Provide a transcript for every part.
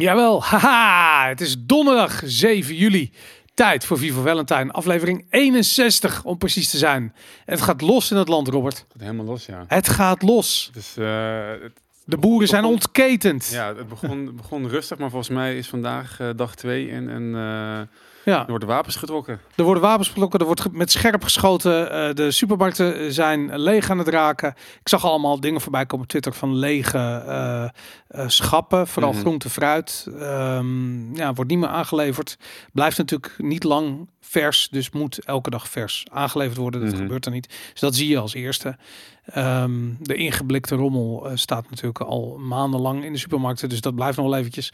Jawel, haha, het is donderdag 7 juli. Tijd voor Vivo Valentine, aflevering 61 om precies te zijn. Het gaat los in het land, Robert. Het gaat helemaal los, ja. Het gaat los. Dus, uh, het, De boeren zijn ontketend. ja, het begon, begon rustig, maar volgens mij is vandaag eh, dag 2 en, en eh, Ja. er worden wapens getrokken. Er worden wapens getrokken, er wordt met scherp geschoten. eh, de supermarkten zijn leeg aan het raken. Ik zag allemaal dingen voorbij komen op Twitter van lege eh, eh, schappen. Vooral Mhm. groente, fruit. Ehm, ja, wordt niet meer aangeleverd. Blijft natuurlijk niet lang vers, dus moet elke dag vers aangeleverd worden. Dat Mhm. gebeurt er niet. Dus dat zie je als eerste. Ehm, de ingeblikte rommel staat natuurlijk al maandenlang in de supermarkten. Dus dat blijft nog wel eventjes.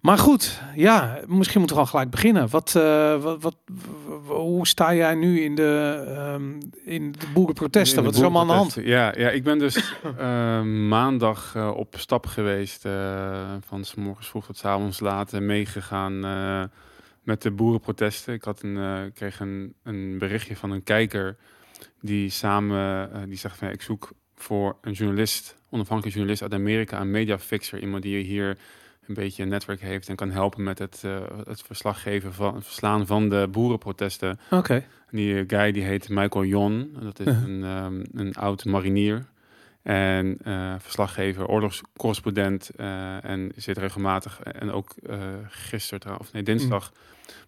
Maar goed, ja, misschien moeten we al gelijk beginnen. Wat, eh, wat, hoe sta jij nu in de, ehm, in de boerenprotesten? Wat is allemaal aan de hand? Ja, ja, ik ben dus eh, maandag eh, op stap geweest. eh, van s morgens vroeg tot s avonds laat eh, meegegaan met de boerenprotesten. Ik had een, kreeg een, een berichtje van een kijker die samen, die zegt van ja, ik zoek voor een journalist, onafhankelijk journalist uit Amerika, een mediafixer. Iemand die hier een beetje een netwerk heeft en kan helpen met het, eh, het verslag geven van het verslaan van de boerenprotesten. Oké, Die guy die heet Michael Jon. Dat is Uh-huh. een, ehm, een oud marinier. En eh, verslaggever, oorlogscorrespondent. eh, en zit regelmatig, en ook gisteren of nee, dinsdag,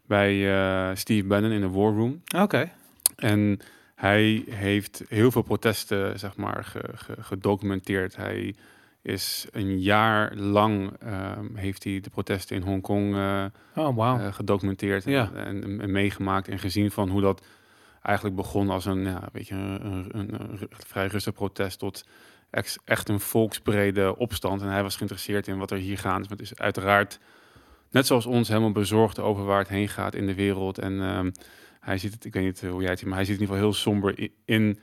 bij eh, Steve Bannon in de War Room. oké. En hij heeft heel veel protesten, zeg maar, ge- ge- gedocumenteerd. Hij is een jaar lang, ehm, heeft hij de protesten in Hongkong Oh, eh, gedocumenteerd en- Ja. en, en, meegemaakt en gezien van hoe dat eigenlijk begon als een, ja, weet je, een, een, een, vrij rustig protest tot ex- echt een volksbrede opstand. En hij was geïnteresseerd in wat er hier gaat. Het is uiteraard, net zoals ons, helemaal bezorgd over waar het heen gaat in de wereld. En ehm, hij ziet het, ik weet niet hoe jij het ziet, maar hij ziet het in ieder geval heel somber in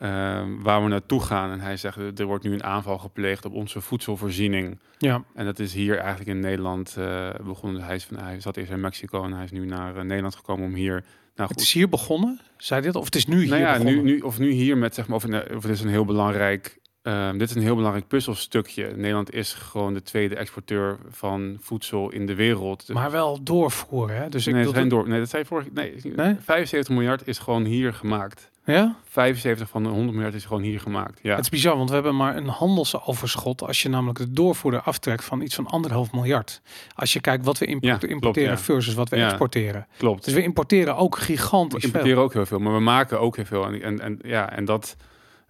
ehm, waar we naartoe gaan. En hij zegt, er wordt nu een aanval gepleegd op onze voedselvoorziening. Ja, En dat is hier eigenlijk in Nederland eh, begonnen. Hij, is van, hij zat eerst in Mexico en hij is nu naar eh, Nederland gekomen om hier. Nou het goed. is hier begonnen, zei dit? Of het is nu hier Nou ja, begonnen? nu, nu, of nu hier met zeg maar, of, of het is een heel belangrijk. Ehm, dit is een heel belangrijk puzzelstukje. Nederland is gewoon de tweede exporteur van voedsel in de wereld. Maar wel doorvoeren, hè? Dus ik nee, zijn door. Nee, dat zei vorig. Nee, Nee? 75 miljard is gewoon hier gemaakt. Ja? 75 van de 100 miljard is gewoon hier gemaakt. Ja. Het is bizar, want we hebben maar een handelsoverschot als je namelijk de doorvoerder aftrekt van iets van anderhalf miljard. Als je kijkt wat we import- Ja, klopt, importeren ja. versus wat we Ja. exporteren. Klopt. Dus we importeren ook We gigantisch veel. importeren ook heel veel, maar we maken ook heel veel. En, en, en ja, en dat.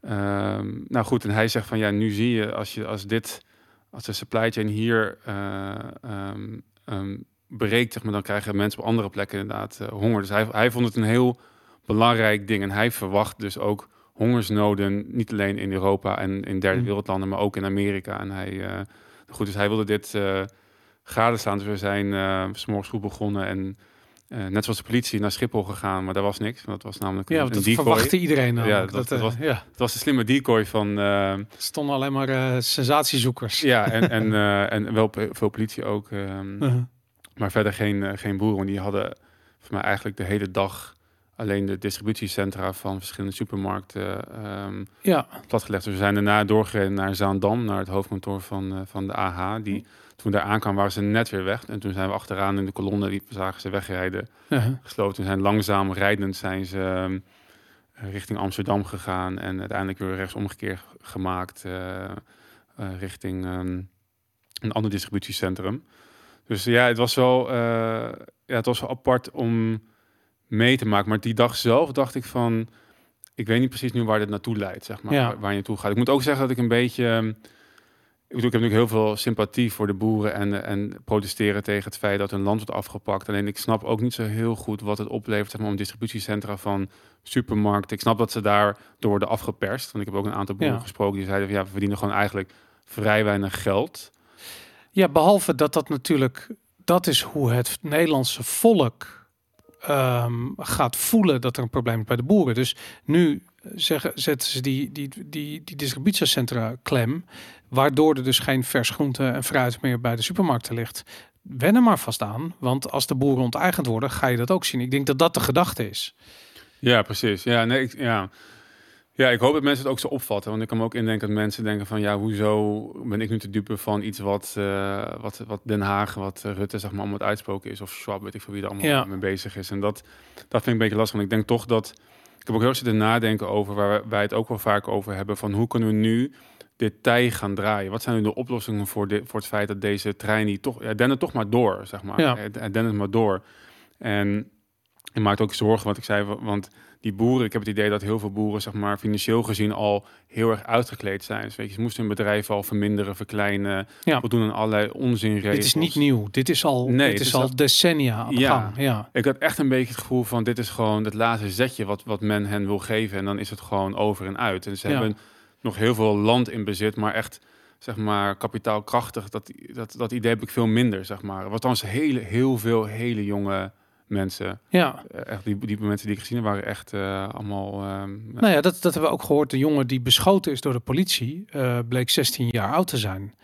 Ehm, nou goed, en hij zegt van ja, nu zie je als je als dit, als de supply chain hier eh, ehm, ehm, breekt, zeg maar, dan krijgen mensen op andere plekken inderdaad eh, honger. Dus hij, hij vond het een heel belangrijk ding. En hij verwacht dus ook hongersnoden, niet alleen in Europa en in derde Mm. wereldlanden, maar ook in Amerika. En hij, eh, goed, dus hij wilde dit eh gadeslaan. Dus we zijn eh, s morgens goed begonnen en eh, net zoals de politie naar Schiphol gegaan, maar daar was niks. Want dat was namelijk Ja, een, dat decoy. verwachtte iedereen namelijk. Ja, dat- dat, eh, dat was- ja, Het was een slimme decoy van eh, er stonden alleen maar eh, sensatiezoekers. ja en, en, eh, en wel veel politie ook, ehm, Uh-huh. maar verder geen, eh, geen boeren. Die hadden voor mij eigenlijk de hele dag alleen de distributiecentra van verschillende supermarkten ehm, Ja, platgelegd. Dus we zijn daarna doorgereden naar Zaandam, naar het hoofdkantoor van, eh, van de AH. Die, toen daar aankwamen waren ze net weer weg. En toen zijn we achteraan in de kolonne, die zagen ze wegrijden, uh-huh. gesloten. zijn langzaam rijdend zijn ze ehm, richting Amsterdam gegaan. En uiteindelijk weer rechtsomgekeerd gemaakt eh, eh, richting ehm, een ander distributiecentrum. Dus ja, het was wel, eh, ja, het was wel apart om mee te maken. Maar die dag zelf dacht ik van, ik weet niet precies nu waar dit naartoe leidt, zeg maar, Ja. waar, waar je naartoe gaat. Ik moet ook zeggen dat ik een beetje, ehm, ik bedoel, ik heb natuurlijk heel veel sympathie voor de boeren en, en protesteren tegen het feit dat hun land wordt afgepakt. Alleen ik snap ook niet zo heel goed wat het oplevert, zeg maar, om distributiecentra van supermarkten. Ik snap dat ze daar door worden afgeperst. Want ik heb ook een aantal boeren Ja. gesproken die zeiden van ja, we verdienen gewoon eigenlijk vrij weinig geld. ja, behalve dat dat natuurlijk, dat is hoe het Nederlandse volk ehm, gaat voelen dat er een probleem is bij de boeren. Dus nu zeggen, zetten ze die, die, die, die distributiecentra klem, waardoor er dus geen vers groente en fruit meer bij de supermarkten ligt. Wen er maar vast aan, want als de boeren onteigend worden, ga je dat ook zien. Ik denk dat dat de gedachte is. Ja, precies. Ja, nee, ik, ja. Ja, ik hoop dat mensen het ook zo opvatten. Want ik kan me ook indenken dat mensen denken van... ja, hoezo ben ik nu te dupe van iets wat, uh, wat, wat Den Haag... wat Rutte zeg maar allemaal het uitspoken is... of Schwab, weet ik voor wie er allemaal Ja. mee bezig is. En dat, dat vind ik een beetje lastig. Want ik denk toch dat... Ik heb ook heel erg zitten nadenken over... waar wij- het ook wel vaak over hebben... van hoe kunnen we nu dit tij gaan draaien? Wat zijn nu de oplossingen voor, dit, voor het feit dat deze trein niet toch... Ja, dendert toch maar door, zeg maar. Ja. Het, het dendert maar door. En ik maak ook zorgen wat ik zei... wa- want die boeren, ik heb het idee dat heel veel boeren, zeg maar, financieel gezien al heel erg uitgekleed zijn. Dus weet je, ze moesten hun bedrijf al verminderen, verkleinen, Ja. voldoen aan allerlei onzinregels. Dit is niet nieuw. Dit is al, Nee, dit is al decennia aan de Ja. gang. Ja. Ik had echt een beetje het gevoel van dit is gewoon het laatste zetje wat, wat men hen wil geven. En dan is het gewoon over en uit. En ze Ja. hebben nog heel veel land in bezit, maar echt zeg maar kapitaalkrachtig. Dat, dat, dat idee heb ik veel minder, zeg maar. Wat dan hele, heel veel hele jonge mensen. ja. Eh, Echt die, die mensen die ik gezien heb, waren echt eh, allemaal. ehm, Nou ja, dat, dat hebben we ook gehoord. De jongen die beschoten is door de politie, eh, bleek 16 jaar oud te zijn.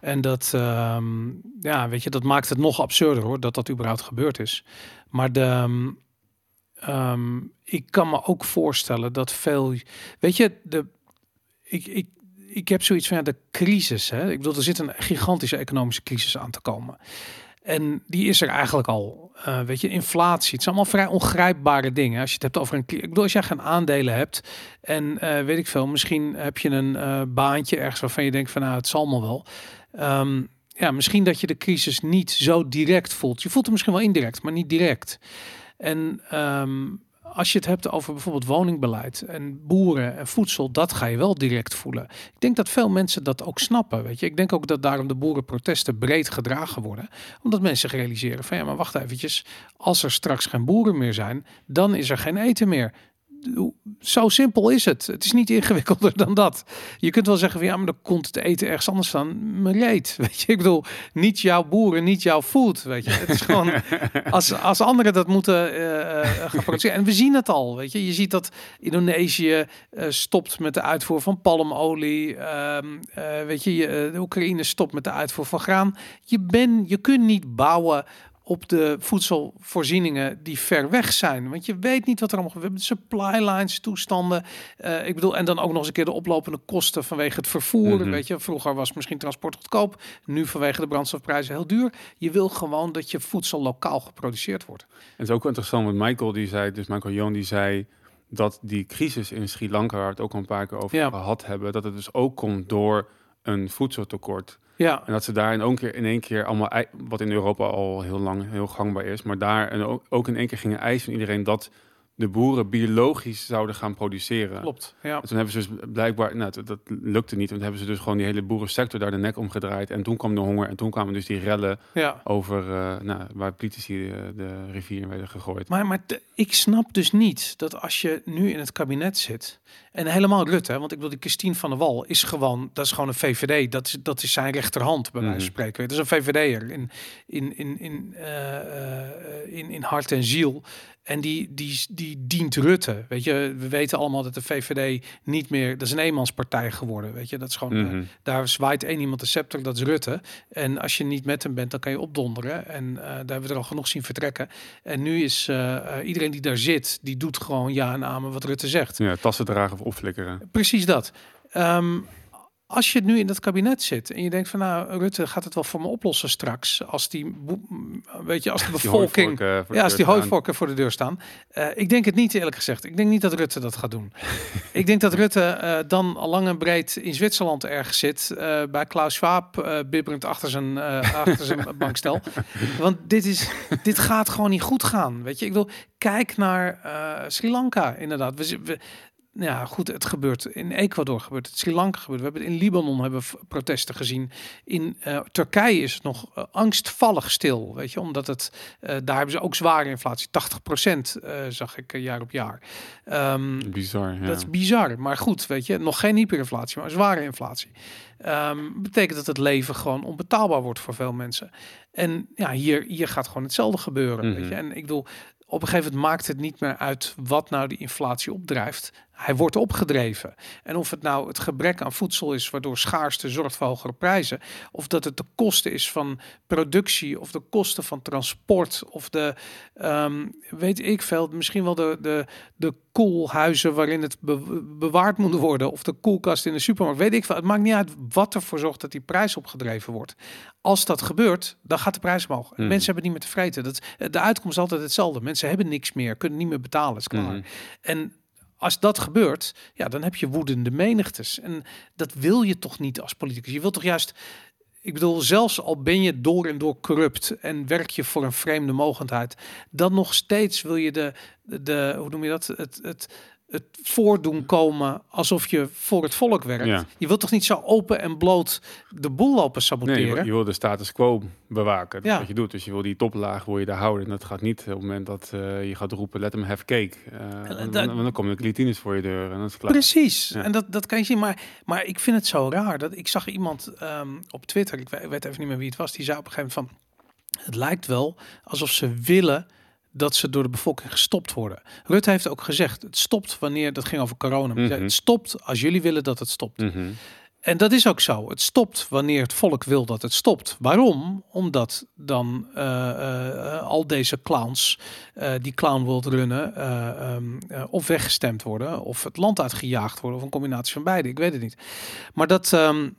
En dat, ehm, ja, weet je, dat maakt het nog absurder hoor, dat dat überhaupt gebeurd is. Maar de, ehm, ik kan me ook voorstellen dat veel, weet je, de, ik, ik, ik heb zoiets van ja, de crisis. Hè? Ik bedoel, er zit een gigantische economische crisis aan te komen. En die is er eigenlijk al. Eh, weet je, inflatie. Het zijn allemaal vrij ongrijpbare dingen. Als je het hebt over een. Ik bedoel, als jij geen aandelen hebt. En eh, weet ik veel, misschien heb je een eh, baantje ergens waarvan je denkt van nou, het zal allemaal wel. Ehm, ja, misschien dat je de crisis niet zo direct voelt. Je voelt het misschien wel indirect, maar niet direct. En ehm, als je het hebt over bijvoorbeeld woningbeleid en boeren en voedsel, dat ga je wel direct voelen. Ik denk dat veel mensen dat ook snappen. Weet je, ik denk ook dat daarom de boerenprotesten breed gedragen worden, omdat mensen realiseren van ja, maar wacht eventjes, als er straks geen boeren meer zijn, dan is er geen eten meer. Zo simpel is het. Het is niet ingewikkelder dan dat. Je kunt wel zeggen van ja, maar dan komt het eten ergens anders van. Me reet. Weet je, ik bedoel, niet jouw boeren, niet jouw food. Weet je, het is gewoon als, als anderen dat moeten eh, eh, gaan produceren. En we zien het al. Weet je, je ziet dat Indonesië eh, stopt met de uitvoer van palmolie. Ehm, eh, weet je, de Oekraïne stopt met de uitvoer van graan. Je, ben, je kunt niet bouwen op de voedselvoorzieningen die ver weg zijn. Want je weet niet wat er allemaal gebeurt. Supply lines, toestanden. Eh, ik bedoel, en dan ook nog eens een keer de oplopende kosten vanwege het vervoer. Mhm. Weet je, vroeger was misschien transport goedkoop. Nu vanwege de brandstofprijzen heel duur. Je wil gewoon dat je voedsel lokaal geproduceerd wordt. En het is ook interessant, want Michael die zei, dus Michael Joon die zei dat die crisis in Sri Lanka, waar we het ook al een paar keer over Ja. gehad hebben, dat het dus ook komt door een voedseltekort. Ja, En dat ze daar in, één keer, in één keer allemaal, wat in Europa al heel lang heel gangbaar is, maar daar en ook, ook in één keer gingen eisen van iedereen dat de boeren biologisch zouden gaan produceren. klopt. Ja. En toen hebben ze dus blijkbaar, nou, dat, dat lukte niet, want hebben ze dus gewoon die hele boerensector daar de nek omgedraaid. En toen kwam de honger en toen kwamen dus die rellen ja. over, eh, nou, waar politici eh, de rivier in werden gegooid. Maar, maar ik snap dus niet dat als je nu in het kabinet zit en helemaal Rutte, hè, want ik bedoel die Christine van der Wal is gewoon, dat is gewoon een VVD, dat is, dat is zijn rechterhand bij wijze van Mhm. spreken. Dat is een VVD'er in, in, in, in, eh, eh, in, in hart en ziel. En die, die, die dient Rutte. Weet je, we weten allemaal dat de VVD niet meer, dat is een eenmanspartij geworden. Weet je, dat is gewoon, eh, Mhm. daar zwaait één iemand de scepter, dat is Rutte. En als je niet met hem bent, dan kan je opdonderen. En eh, daar hebben we er al genoeg zien vertrekken. En nu is eh, iedereen die daar zit, die doet gewoon ja en amen wat Rutte zegt. Ja, tassen dragen of opflikkeren. Precies dat. Ehm, als je nu in dat kabinet zit en je denkt van nou, Rutte gaat het wel voor me oplossen straks. Als die, weet je, als de bevolking... hooivorken, voor de Ja, als die hooivorken voor de deur staan. Eh, ik denk het niet eerlijk gezegd. Ik denk niet dat Rutte dat gaat doen. ik denk dat Rutte eh, dan al lang en breed in Zwitserland ergens zit. eh, bij Klaus Schwab, bibberend achter zijn, achter zijn bankstel. Want dit, is, dit gaat gewoon niet goed gaan. Weet je, ik wil kijk naar Sri Lanka inderdaad. We, we, ja, goed, het gebeurt in Ecuador gebeurt het, Sri Lanka gebeurt. We hebben in Libanon hebben we protesten gezien. In eh, Turkije is het nog eh, angstvallig stil, weet je, omdat het eh, daar hebben ze ook zware inflatie, 80% eh, zag ik jaar op jaar. Ehm, Bizar, ja. dat is bizar, maar goed, weet je, nog geen hyperinflatie, maar zware inflatie. Ehm, betekent dat het leven gewoon onbetaalbaar wordt voor veel mensen. En ja, hier, hier gaat gewoon hetzelfde gebeuren. weet je? Mhm. En ik bedoel, op een gegeven moment maakt het niet meer uit wat nou die inflatie opdrijft. Hij wordt opgedreven. En of het nou het gebrek aan voedsel is, waardoor schaarste zorgt voor hogere prijzen, of dat het de kosten is van productie, of de kosten van transport, of de, ehm, weet ik veel, misschien wel de, de, de koelhuizen waarin het be- bewaard moet worden, of de koelkast in de supermarkt, weet ik veel. Het maakt niet uit wat ervoor zorgt dat die prijs opgedreven wordt. Als dat gebeurt, dan gaat de prijs omhoog. Mhm. Mensen hebben niet meer te vreten. Dat, de uitkomst is altijd hetzelfde. Mensen hebben niks meer, kunnen niet meer betalen. Is klaar. Mhm. En als dat gebeurt, ja, dan heb je woedende menigtes. En dat wil je toch niet als politicus. Je wilt toch juist, ik bedoel, zelfs al ben je door en door corrupt en werk je voor een vreemde mogendheid, dan nog steeds wil je de, de, hoe noem je dat, het, het, het voordoen komen alsof je voor het volk werkt. Ja. Je wilt toch niet zo open en bloot de boel lopen Nee, saboteren? je, je wil de status quo bewaken. Dat Ja. wat je doet. Dus je wil die toplaag wil je daar houden. En dat gaat niet op het moment dat eh, je gaat roepen, let hem have cake. Eh, want- dat- want dan komen de guillotines voor je deur en dan is het klaar. Precies. Ja. En dat, dat kan je zien. Maar, maar ik vind het zo raar. Dat ik zag iemand ehm, op Twitter, ik we- weet even niet meer wie het was, die zei op een gegeven moment van het lijkt wel alsof ze willen dat ze door de bevolking gestopt worden. Rutte heeft ook gezegd, het stopt wanneer, dat ging over corona, maar hij zei, Mhm. het stopt als jullie willen dat het stopt. Mhm. En dat is ook zo. Het stopt wanneer het volk wil dat het stopt. Waarom? Omdat dan eh, eh, al deze clowns eh, die clown world runnen, eh, of weggestemd worden, of het land uitgejaagd worden, of een combinatie van beide. Ik weet het niet. Maar dat, ehm,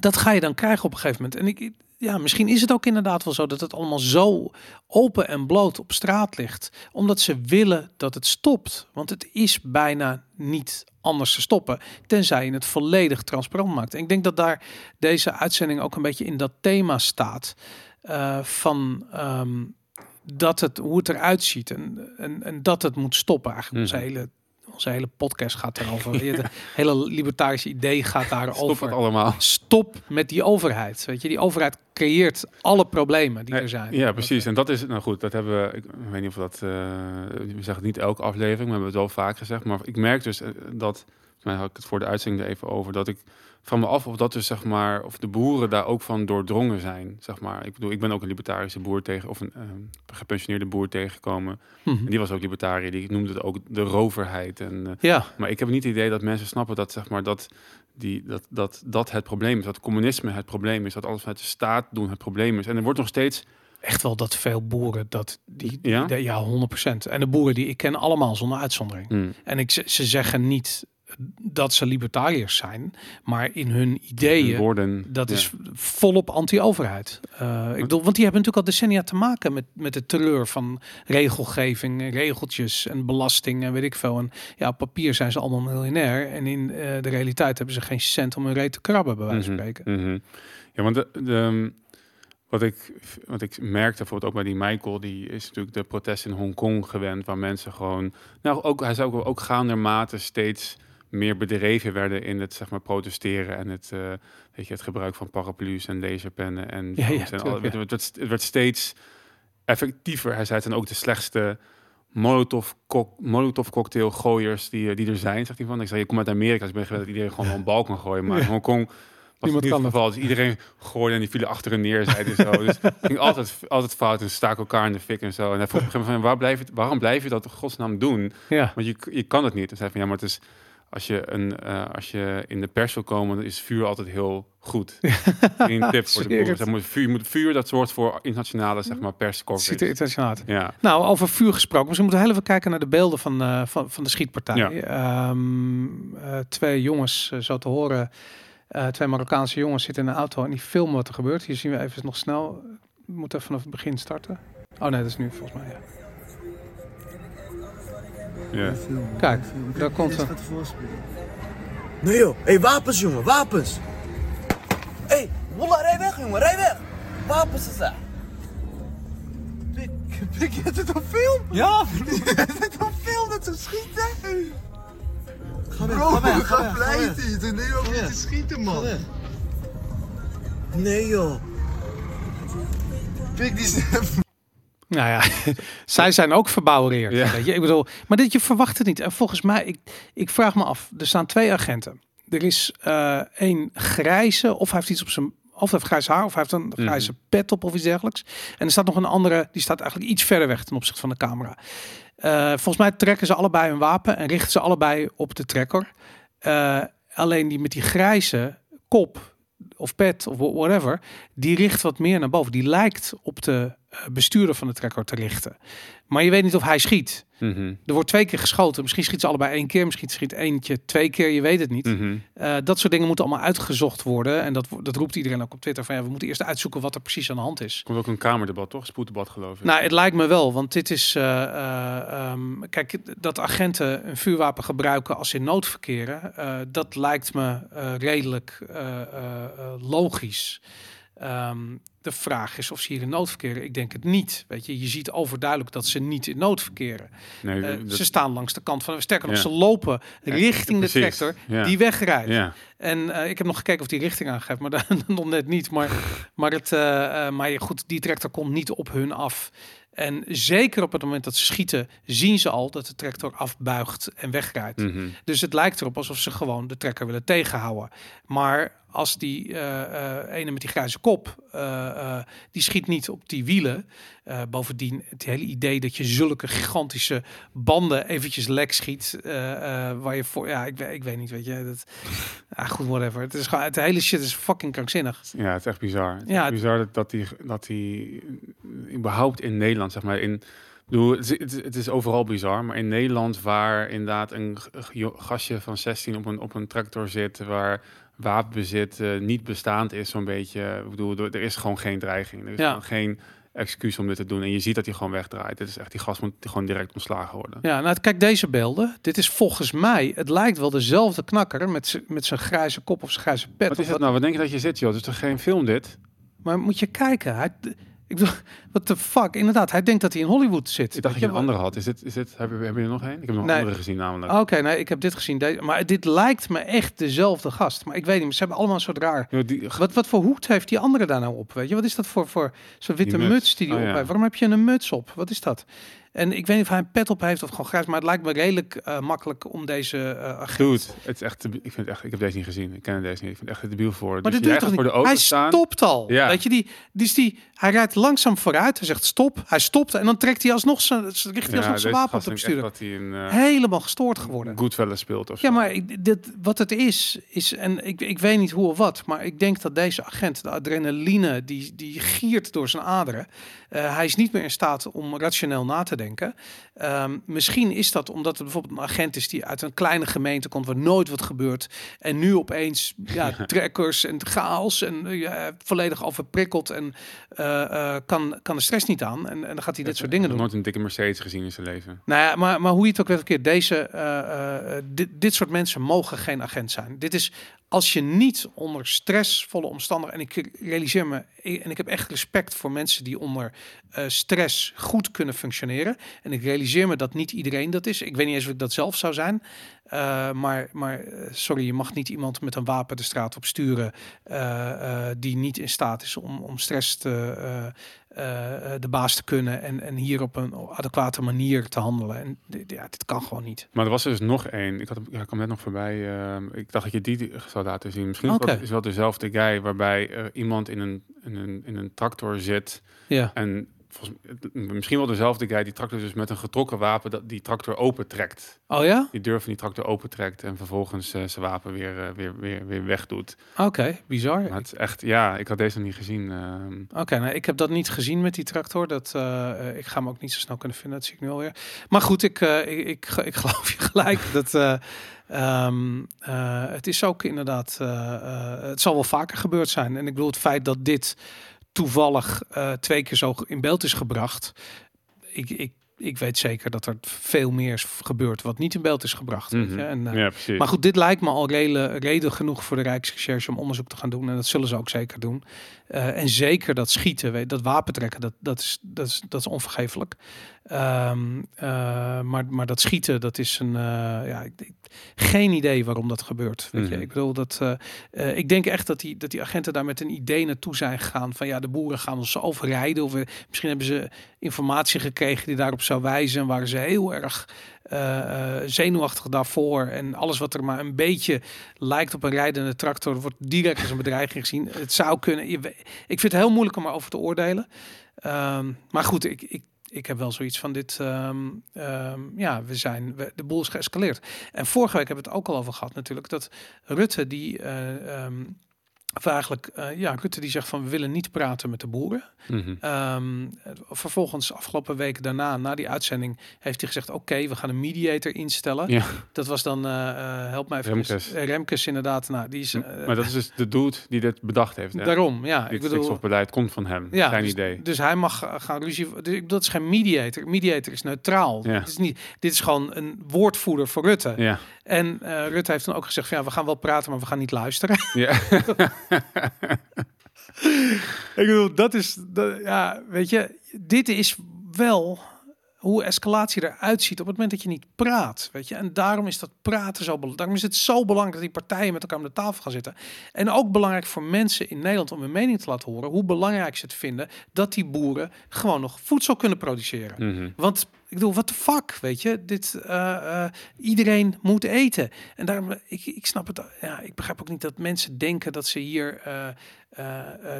dat ga je dan krijgen op een gegeven moment. En ik, ja, misschien is het ook inderdaad wel zo dat het allemaal zo open en bloot op straat ligt, omdat ze willen dat het stopt. Want het is bijna niet anders te stoppen, tenzij je het volledig transparant maakt. En ik denk dat daar deze uitzending ook een beetje in dat thema staat eh, van ehm, dat het hoe het eruit ziet en, en, en dat het moet stoppen. Eigenlijk Mhm. onze hele onze hele podcast gaat daarover. Het hele libertarische idee gaat Stop daarover. het allemaal. Stop met die overheid. Weet je, die overheid creëert alle problemen die er zijn. Ja, precies. En dat is, nou goed, dat hebben we, ik weet niet of dat, eh, we zeggen het niet elke aflevering, maar we hebben het wel vaak gezegd. Maar ik merk dus eh, dat, volgens mij had ik het voor de uitzending er even over, dat ik van me af of dat dus zeg maar, of de boeren daar ook van doordrongen zijn, zeg maar. Ik bedoel, ik ben ook een libertarische boer tegen, of een eh, gepensioneerde boer tegengekomen. Mhm. En die was ook libertariër, die noemde het ook de roverheid. En, eh, Ja, maar ik heb niet het idee dat mensen snappen dat, zeg maar, dat, die, dat, dat, dat het probleem is. Dat communisme het probleem is. Dat alles vanuit de staat doen het probleem is. En er wordt nog steeds... echt wel dat veel boeren dat die, die Ja? de- ja 100%. En de boeren die ik ken allemaal zonder uitzondering. Hmm, En ik, ze ze zeggen niet dat ze libertariërs zijn, maar in hun ideeën woorden. Dat ja. is volop anti-overheid. Eh, ik bedoel, want die hebben natuurlijk al decennia te maken met, met de terreur van regelgeving, regeltjes en belasting en weet ik veel. En ja, op papier zijn ze allemaal miljonair en in eh, de realiteit hebben ze geen cent om hun reet te krabben, bij wijze van Mhm, spreken. mhm. Ja, want de, de, wat, ik, wat ik merkte bijvoorbeeld ook bij die Michael, die is natuurlijk de protesten in Hongkong gewend, waar mensen gewoon, nou ook, hij zou ook, ook gaandermate steeds meer bedreven werden in het zeg maar protesteren en het, eh, weet je, het gebruik van paraplu's en laserpennen en, Ja, ja, en al- het, werd, het werd steeds effectiever. Hij zei het zijn ook de slechtste Molotov, kok, Molotov cocktail gooiers die, eh, die er zijn, zegt hij van. Ik zei, je komt uit Amerika, dus ik ben gewend dat iedereen gewoon een bal kan gooien. Maar in Hongkong was Niemand het kan geval. Dus iedereen gooide en die vielen achter en neer, zeiden zo. Dus het ging altijd, altijd fout en staken elkaar in de fik en zo. En hij vroeg op een gegeven moment, van, waar blijf je, waarom blijf je dat in godsnaam doen? Ja, Want je, je kan het niet. En zei van, ja, maar het is... Als je, een, eh, als je in de pers wil komen, dan is vuur altijd heel goed. Een tip voor de boeren. het. Zeg maar, vuur, je moet, vuur dat zorgt voor internationale zeg maar, ziet er internationaal uit. Ja. Nou, over vuur gesproken. Misschien moeten we heel even kijken naar de beelden van, eh, van, van de schietpartij. Ja. Ehm, eh, twee jongens, zo te horen, twee Marokkaanse jongens zitten in een auto en die filmen wat er gebeurt. Hier zien we even nog snel. We moeten even vanaf het begin starten. Oh nee, dat is nu volgens mij. Ja. Ja. Kijk, daar komt er. Nee joh, hé hey, wapens jongen, wapens! Hé, hey, Wallah, rij weg jongen, rij weg! Wapens is daar! Pik, pik, je hebt het op film? Ja! je hebt het op film dat ze schieten? Ga weg, ga weg, ga. Je doet nu ook niet te schieten, man. Nee joh. Pik die snap. Nou ja, zij zijn ook verbouwereerd. Ja. Weet je? Ik bedoel, maar dit je verwacht het niet. En volgens mij, ik, ik vraag me af, er staan twee agenten. Er is eh één grijze, of hij heeft iets op zijn, of hij heeft grijs haar, of hij heeft een grijze pet op of iets dergelijks. En er staat nog een andere, die staat eigenlijk iets verder weg ten opzichte van de camera. Eh, volgens mij trekken ze allebei een wapen en richten ze allebei op de trekker. Eh, alleen die met die grijze kop of pet of wha- whatever, die richt wat meer naar boven. Die lijkt op de bestuurder van de trekker te richten. Maar je weet niet of hij schiet. Mhm. Er wordt twee keer geschoten. Misschien schiet ze allebei één keer. Misschien schiet eentje twee keer. Je weet het niet. Mhm. Eh, dat soort dingen moeten allemaal uitgezocht worden. En dat, dat roept iedereen ook op Twitter. Van, ja, we moeten eerst uitzoeken wat er precies aan de hand is. Komt ook een kamerdebat, toch? Spoeddebat, geloof ik. Nou, het lijkt me wel. Want dit is... eh, eh, ehm, kijk, dat agenten een vuurwapen gebruiken als ze in nood verkeren... eh, dat lijkt me eh, redelijk eh, eh, eh, logisch. Ehm, de vraag is of ze hier in nood verkeren. Ik denk het niet. Weet je, je ziet overduidelijk dat ze niet in nood verkeren. nee, Eh, dat- ze staan langs de kant van... Sterker nog, Ja. ze lopen richting de tractor Ja. die wegrijdt. En eh, ik heb nog gekeken of die richting aangeeft, maar dan nog net niet. Maar, maar, het, eh, maar goed, die tractor komt niet op hun af. En zeker op het moment dat ze schieten, zien ze al dat de tractor afbuigt en wegrijdt. Mhm. Dus het lijkt erop alsof ze gewoon de trekker willen tegenhouden. Maar als die eh, eh, ene met die grijze kop, eh, die schiet niet op die wielen. Bovendien het hele idee dat je zulke gigantische banden eventjes lek schiet. waar je voor, ja, ik, weet- ik weet niet, weet je. Dat, ja, goed, whatever. Het is gewoon, het hele shit is fucking krankzinnig. Ja, het is echt bizar. Het is Ja, echt bizar dat, dat, die, dat die überhaupt in Nederland, zeg maar, in... bedoel, het, is, overal bizar, maar in Nederland waar inderdaad een gastje van 16 op een, op een tractor zit, waar wapenbezit eh, niet bestaand is, zo'n beetje. Ik bedoel, er is gewoon geen dreiging. Er is Ja. geen excuus om dit te doen. En je ziet dat hij gewoon wegdraait. Het is echt, die gast moet gewoon direct ontslagen worden. Ja, nou, kijk deze beelden. Dit is volgens mij, het lijkt wel dezelfde knakker met met zijn grijze kop of zijn grijze pet. Wat is het nou? Wat denk je dat je zit, joh? Is toch geen film, dit? Maar moet je kijken. Hij, ik what the fuck? Inderdaad, hij denkt dat hij in Hollywood zit. Ik dacht dat je een andere had. Is dit, is dit, heb, je, heb je er nog een? Ik heb nog een Nee. andere gezien namelijk. Oké, nee, ik heb dit gezien. Deze, maar dit lijkt me echt dezelfde gast. Maar ik weet niet, ze hebben allemaal een soort raar... Die, Wat, wat voor hoed heeft die andere daar nou op? Weet je, wat is dat voor, voor zo'n witte Die muts. muts. die die Oh, op ja. heeft? Waarom heb je een muts op? Wat is dat? En ik weet niet of hij een pet op heeft of gewoon grijs, maar het lijkt me redelijk eh, makkelijk om deze eh agent... Dude, het is echt, ik vind het echt, ik heb deze niet gezien. Ik ken deze niet. Ik vind het echt een debiel voor. Maar dus die doet toch niet? voor de auto Hij staan. stopt al. Ja. Weet je, die, dus die, hij rijdt langzaam vooruit. Hij zegt stop. Hij stopt en dan trekt hij alsnog zijn, richt hij Ja, alsnog zijn wapen op de bestuurder. dat hij een uh, Helemaal gestoord geworden. Goodfellas speelt of Ja, maar ik, dit, wat het is, is, en ik, ik weet niet hoe of wat, maar ik denk dat deze agent, de adrenaline, die, die giert door zijn aderen. Eh, hij is niet meer in staat om rationeel na te denken. Ehm, misschien is dat omdat er bijvoorbeeld een agent is die uit een kleine gemeente komt waar nooit wat gebeurt. En nu opeens ja, trekkers en chaos en eh, ja, volledig overprikkeld en eh, eh, kan, kan de stress niet aan. En, en dan gaat hij dit soort dingen doen. nooit een dikke Mercedes gezien in zijn leven. Nou ja, maar, maar hoe je het ook weer verkeerd, deze, eh, eh, dit, dit soort mensen mogen geen agent zijn. Dit is als je niet onder stressvolle omstandigheden, en ik realiseer me, en ik heb echt respect voor mensen die onder eh, stress goed kunnen functioneren. En ik realiseer me dat niet iedereen dat is. Ik weet niet eens of ik dat zelf zou zijn. Uh, maar, maar uh, sorry, je mag niet iemand met een wapen de straat op sturen die niet in staat is om, om stress te, de baas te kunnen en, en hier op een adequate manier te handelen. En dit, ja, dit kan gewoon niet. Maar er was er dus nog één. Ik had hem, ja, ik kwam net nog voorbij. ik dacht dat je die zou laten zien. Misschien okay. is wel dezelfde guy waarbij er iemand in een, in een, in een tractor zit ja. en volgens, misschien wel dezelfde guy die tractor dus met een getrokken wapen dat die tractor opentrekt. Oh ja? Die deur van die tractor opentrekt en vervolgens uh, zijn wapen weer, uh, weer, weer, weer wegdoet. Oké, okay, bizar. Maar het is echt, ja, ik had deze nog niet gezien. Uh, Oké, okay, nou, ik heb dat niet gezien met die tractor. Dat, uh, ik ga hem ook niet zo snel kunnen vinden, dat zie ik nu alweer. Maar goed, ik, ik, ik, ik, geloof je gelijk dat... Um, het is ook inderdaad, het zal wel vaker gebeurd zijn. En ik bedoel, het feit dat dit toevallig uh, twee keer zo in beeld is gebracht. Ik, ik, ik weet zeker dat er veel meer is gebeurd wat niet in beeld is gebracht. Mm -hmm. en, uh, ja, precies. maar goed, dit lijkt me al reden, reden genoeg voor de Rijksrecherche om onderzoek te gaan doen. En dat zullen ze ook zeker doen. Uh, en zeker dat schieten, weet, dat wapentrekken, dat, dat, is, dat, is, dat is onvergeeflijk. Um, maar, maar dat schieten, dat is een. ja, ik, geen idee waarom dat gebeurt. Weet Mhm. je? Ik bedoel dat. Uh, ik denk echt dat die, dat die agenten daar met een idee naartoe zijn gegaan. Van ja, de boeren gaan ons overrijden. Of we, misschien hebben ze informatie gekregen die daarop zou wijzen. En waren ze heel erg uh, zenuwachtig daarvoor. En alles wat er maar een beetje lijkt op een rijdende tractor, wordt direct als een bedreiging gezien. Het zou kunnen. Ik vind het heel moeilijk om erover te oordelen. Um, maar goed, ik, ik ik heb wel zoiets van dit, ehm, ehm, ja, we zijn, we, de boel is geëscaleerd. En vorige week hebben we het ook al over gehad natuurlijk, dat Rutte die, eh, ehm, of eigenlijk, eh, ja, Rutte die zegt van we willen niet praten met de boeren. Ehm, vervolgens, afgelopen week daarna, na die uitzending, heeft hij gezegd: Oké, we gaan een mediator instellen. Ja, Dat was dan, eh, help mij even. Remkes. Remkes, inderdaad. Nou, die is. maar dat is dus de dude die dit bedacht heeft. Hè? daarom, ja. Dit Ik bedoel, stikstofbeleid komt van hem. ja, Zijn dus, idee. Dus hij mag gaan ruzie. Dus dat is geen mediator. Mediator is neutraal. Ja. Dit, is niet, dit is gewoon een woordvoerder voor Rutte. Ja. En eh, Rutte heeft dan ook gezegd: van, Ja, we gaan wel praten, maar we gaan niet luisteren. ja. Ik bedoel, dat is, dat, ja, weet je, dit is wel hoe escalatie eruit ziet op het moment dat je niet praat, weet je. En daarom is dat praten zo belangrijk. Daarom is het zo belangrijk dat die partijen met elkaar aan de tafel gaan zitten. En ook belangrijk voor mensen in Nederland om hun mening te laten horen, hoe belangrijk ze het vinden dat die boeren gewoon nog voedsel kunnen produceren. Mhm. Want ik bedoel, what the fuck, weet je? Dit, eh, eh, iedereen moet eten. En daarom, ik, ik snap het, ja, ik begrijp ook niet dat mensen denken dat ze hier eh,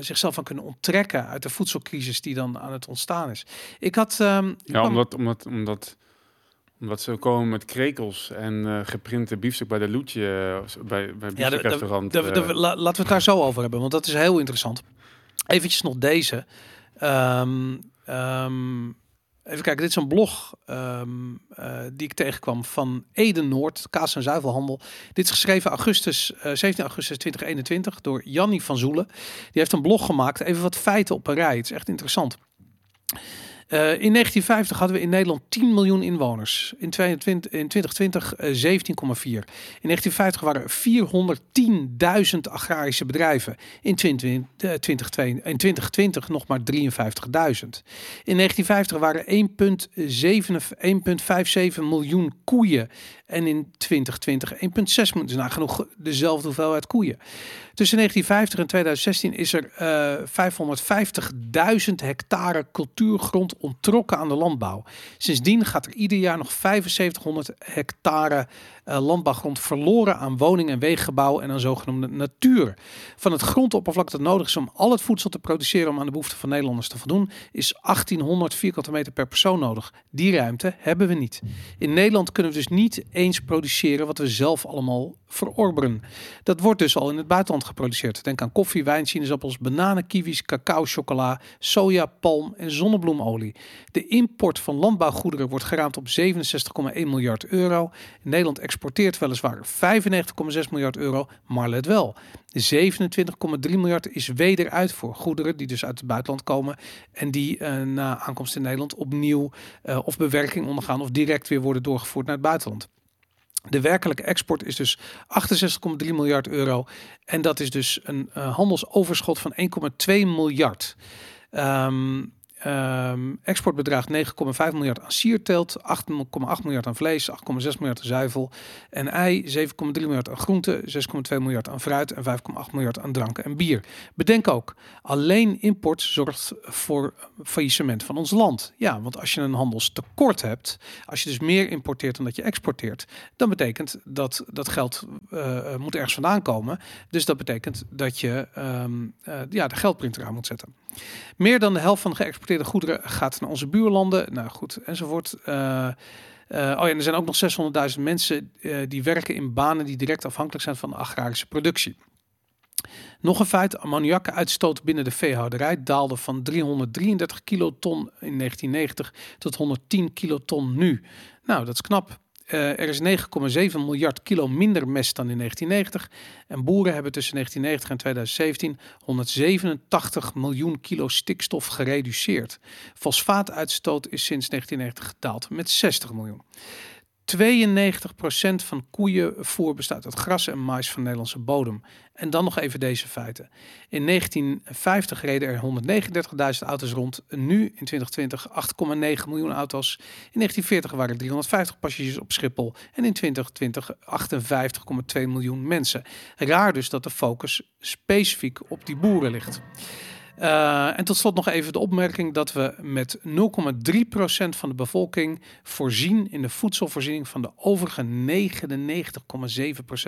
zichzelf van kunnen onttrekken uit de voedselcrisis die dan aan het ontstaan is. Ik had, ehm, ik Ja, kwam- omdat, omdat, omdat, omdat ze komen met krekels en geprinte biefstuk bij de Loetje, eh, bij, bij Ja, de- de- de- de- la- laten we het daar zo over hebben, want dat is heel interessant. Eventjes nog deze. Ehm, ehm, even kijken, dit is een blog ehm, eh, die ik tegenkwam van Eden Noord, kaas- en zuivelhandel. Dit is geschreven augustus, eh, 17 augustus 2021 door Jannie van Zoelen. Die heeft een blog gemaakt, even wat feiten op een rij. Het is echt interessant. Eh, in 1950 hadden we in Nederland 10 miljoen inwoners. In 2020, in 2020 eh, 17,4. In 1950 waren er 410.000 agrarische bedrijven. In 2020, eh, 2022 in 2020 nog maar 53.000. In 1950 waren er 1,7 1,57 miljoen koeien. En in 2020 1,6 miljoen. Nagenoeg dezelfde hoeveelheid koeien. Tussen 1950 en 2016 is er eh 550.000 hectare cultuurgrond onttrokken aan de landbouw. Sindsdien gaat er ieder jaar nog 7500 hectare eh, landbouwgrond verloren aan woning- en weeggebouw en aan zogenoemde natuur. Van het grondoppervlak dat nodig is om al het voedsel te produceren om aan de behoeften van Nederlanders te voldoen, is 1800 vierkante meter per persoon nodig. Die ruimte hebben we niet. In Nederland kunnen we dus niet eens produceren wat we zelf allemaal verorberen. Dat wordt dus al in het buitenland geproduceerd. Denk aan koffie, wijn, sinaasappels, bananen, kiwis, cacao, chocola, soja, palm en zonnebloemolie. De import van landbouwgoederen wordt geraamd op 67,1 miljard euro. Nederland exporteert weliswaar 95,6 miljard euro, maar let wel. 27,3 miljard is wederuit voor goederen die dus uit het buitenland komen en die eh, na aankomst in Nederland opnieuw eh, of bewerking ondergaan of direct weer worden doorgevoerd naar het buitenland. De werkelijke export is dus 68,3 miljard euro. En dat is dus een eh, handelsoverschot van 1,2 miljard. Ehm, ehm, export bedraagt 9,5 miljard aan sierteelt, 8,8 miljard aan vlees, 8,6 miljard aan zuivel en ei, 7,3 miljard aan groenten, 6,2 miljard aan fruit en 5,8 miljard aan drank en bier. Bedenk ook, alleen import zorgt voor faillissement van ons land. Ja, want als je een handelstekort hebt, als je dus meer importeert dan dat je exporteert, dan betekent dat dat geld eh, eh, moet ergens vandaan komen. Dus dat betekent dat je ehm, eh, ja, de geldprinter aan moet zetten. Meer dan de helft van de geëxporteerde goederen gaat naar onze buurlanden. Nou goed, enzovoort. Eh, eh, oh ja, en er zijn ook nog 600.000 mensen eh, die werken in banen die direct afhankelijk zijn van de agrarische productie. Nog een feit, ammoniakuitstoot binnen de veehouderij daalde van 333 kiloton in 1990 tot 110 kiloton nu. Nou, dat is knap. Eh, er is 9,7 miljard kilo minder mest dan in 1990. En boeren hebben tussen 1990 en 2017 187 miljoen kilo stikstof gereduceerd. Fosfaatuitstoot is sinds 1990 gedaald met 60 miljoen. 92% van koeienvoer bestaat uit gras en mais van Nederlandse bodem. En dan nog even deze feiten. In 1950 reden er 139.000 auto's rond. Nu in 2020 8,9 miljoen auto's. In 1940 waren er 350 passagiers op Schiphol. En in 2020 58,2 miljoen mensen. Raar dus dat de focus specifiek op die boeren ligt. Uh, en tot slot nog even de opmerking dat we met 0,3% van de bevolking voorzien in de voedselvoorziening van de overige 99,7%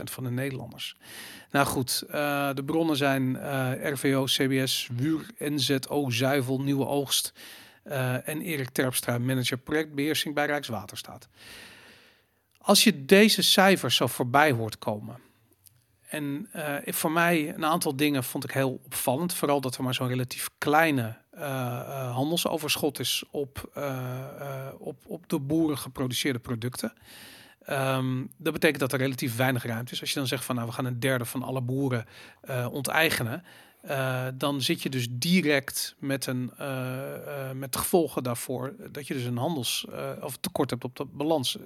van de Nederlanders. Nou goed, uh, de bronnen zijn uh, RVO, CBS, WUR, NZO, Zuivel, Nieuwe Oogst. eh, en Erik Terpstra, manager projectbeheersing bij Rijkswaterstaat. Als je deze cijfers zo voorbij hoort komen. En uh, voor mij een aantal dingen vond ik heel opvallend. Vooral dat er maar zo'n relatief kleine uh, handelsoverschot is op, op, op de boeren geproduceerde producten. Um, dat betekent dat er relatief weinig ruimte is. Als je dan zegt van nou we gaan een derde van alle boeren onteigenen. Uh, dan zit je dus direct met, een, uh, uh, met de gevolgen daarvoor dat je dus een handels of tekort hebt op de balans.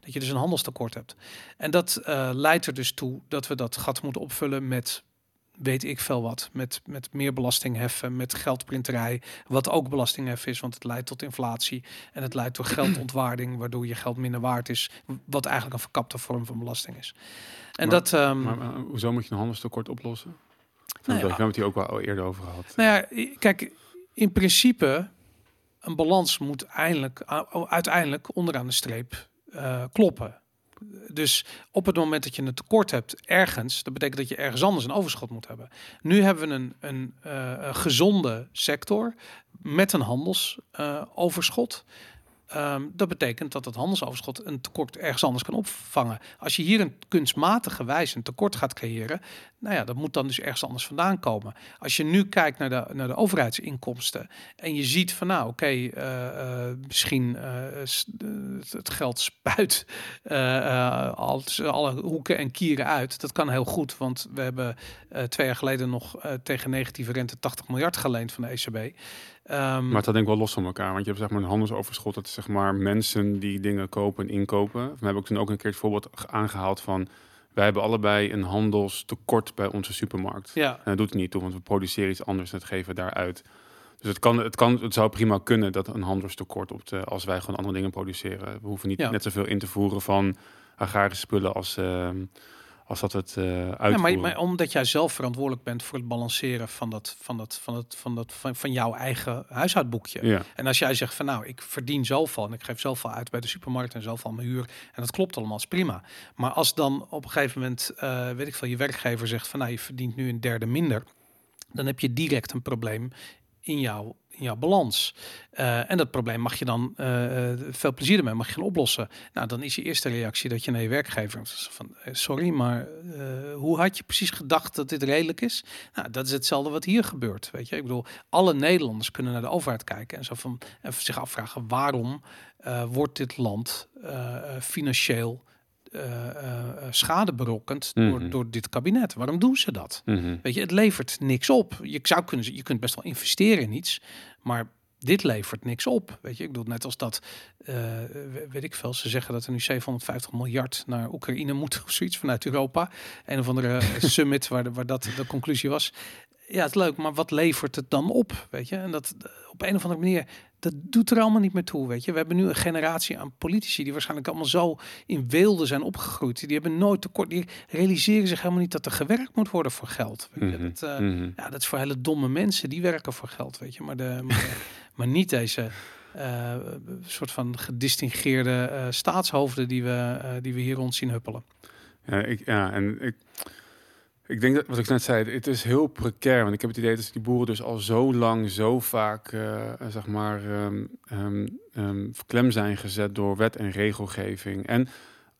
dat je dus een handelstekort hebt. En dat leidt er dus toe dat we dat gat moeten opvullen met weet ik veel wat. Met, met meer belasting heffen, met geldprinterij. Wat ook belastingheffen is, want het leidt tot inflatie. En het leidt tot geldontwaarding, waardoor je geld minder waard is. Wat eigenlijk een verkapte vorm van belasting is. En maar, dat. Um, maar, maar, hoezo moet je een handelstekort oplossen? Nou ja. We hebben het hier ook wel eerder over gehad. Nou ja, kijk, in principe, een balans moet eindelijk, uiteindelijk onderaan de streep uh, kloppen. Dus op het moment dat je een tekort hebt ergens, dat betekent dat je ergens anders een overschot moet hebben. Nu hebben we een, een, uh, een gezonde sector met een handelsoverschot. Uh, Um, dat betekent dat het handelsoverschot een tekort ergens anders kan opvangen. Als je hier een kunstmatige wijze een tekort gaat creëren, nou ja, dat moet dan dus ergens anders vandaan komen. Als je nu kijkt naar de, naar de overheidsinkomsten en je ziet van nou oké, uh, uh, misschien uh, het geld spuit als alle hoeken en kieren uit. Dat kan heel goed, want we hebben twee jaar geleden nog tegen negatieve rente 80 miljard geleend van de ECB. Um, maar dat denk ik wel los van elkaar. Want je hebt zeg maar een handelsoverschot. Dat is zeg maar mensen die dingen kopen en inkopen. We hebben ook toen ook een keer het voorbeeld aangehaald van... Wij hebben allebei een handelstekort bij onze supermarkt. Ja. En dat doet het niet toe, want we produceren iets anders en het geven daaruit. Dus het, kan, het, kan, het zou prima kunnen dat een handelstekort op de, als wij gewoon andere dingen produceren. We hoeven niet ja. net zoveel in te voeren van agrarische spullen als, uh, als dat het uh. Ja, maar, maar, omdat jij zelf verantwoordelijk bent voor het balanceren van dat van dat van dat van dat van, van jouw eigen huishoudboekje. Ja. En als jij zegt van nou, ik verdien zoveel en ik geef zoveel uit bij de supermarkt en zoveel aan mijn huur en dat klopt allemaal, is prima. Maar als dan op een gegeven moment, uh, weet ik veel, je werkgever zegt van nou, je verdient nu een derde minder, dan heb je direct een probleem in jouw in jouw balans. Uh, en dat probleem mag je dan uh, veel plezier ermee mag je gaan oplossen. Nou, dan is je eerste reactie dat je naar je werkgever van sorry, maar hoe had je precies gedacht dat dit redelijk is? Nou, dat is hetzelfde wat hier gebeurt. Weet je, ik bedoel, alle Nederlanders kunnen naar de overheid kijken en zo van en zich afvragen waarom wordt dit land financieel schade berokkend mm -hmm. door, door dit kabinet. Waarom doen ze dat? Mm -hmm. Weet je, het levert niks op. Je zou kunnen, je kunt best wel investeren in iets, maar dit levert niks op. Weet je, ik bedoel net als dat, uh, weet ik veel, ze zeggen dat er nu 750 miljard naar Oekraïne moet of zoiets vanuit Europa. Een of andere summit waar, de, waar dat de conclusie was. Ja, het is leuk, maar wat levert het dan op? Weet je, en dat op een of andere manier dat doet er allemaal niet meer toe, weet je. We hebben nu een generatie aan politici die waarschijnlijk allemaal zo in weelde zijn opgegroeid. Die hebben nooit tekort, die realiseren zich helemaal niet dat er gewerkt moet worden voor geld. Weet je? Mhm, Dat, uh, mhm. ja, dat is voor hele domme mensen, die werken voor geld, weet je. Maar, de, maar, maar niet deze uh, soort van gedistingeerde uh, staatshoofden die we, die we hier rond zien huppelen. Ja, ik, ja en ik... Ik denk dat wat ik net zei, het is heel precair. Want ik heb het idee dat die boeren dus al zo lang, zo vaak, uh, zeg maar, um, um, um, klem zijn gezet door wet en regelgeving. En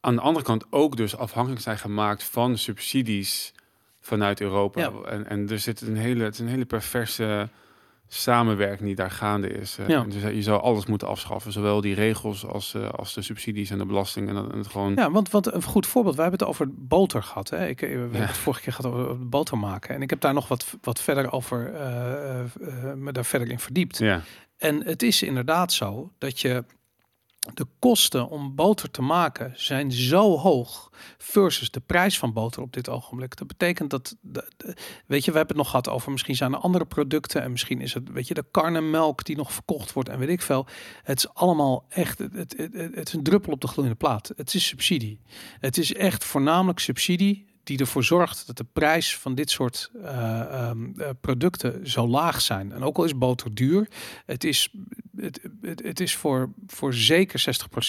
aan de andere kant ook dus afhankelijk zijn gemaakt van subsidies vanuit Europa. Ja. En, en er zit een hele, het is een hele perverse samenwerking die daar gaande is. Uh, Ja. Dus je zou alles moeten afschaffen, zowel die regels als, uh, als de subsidies en de belasting. En, het gewoon. Ja, want, want een goed voorbeeld, we hebben het over boter gehad. Hè? Ik, we hebben het vorige keer gehad over boter maken. En ik heb daar nog wat, wat verder over, eh, eh, eh, me daar verder in verdiept. Ja, En het is inderdaad zo dat je de kosten om boter te maken zijn zo hoog versus de prijs van boter op dit ogenblik. Dat betekent dat, weet je, we hebben het nog gehad over misschien zijn er andere producten en misschien is het, weet je, de karnemelk die nog verkocht wordt en weet ik veel. Het is allemaal echt, het, het, het, het is een druppel op de gloeiende plaat. Het is subsidie. Het is echt voornamelijk subsidie die ervoor zorgt dat de prijs van dit soort eh, ehm, eh, producten zo laag zijn. En ook al is boter duur, het is het, het, is voor, voor zeker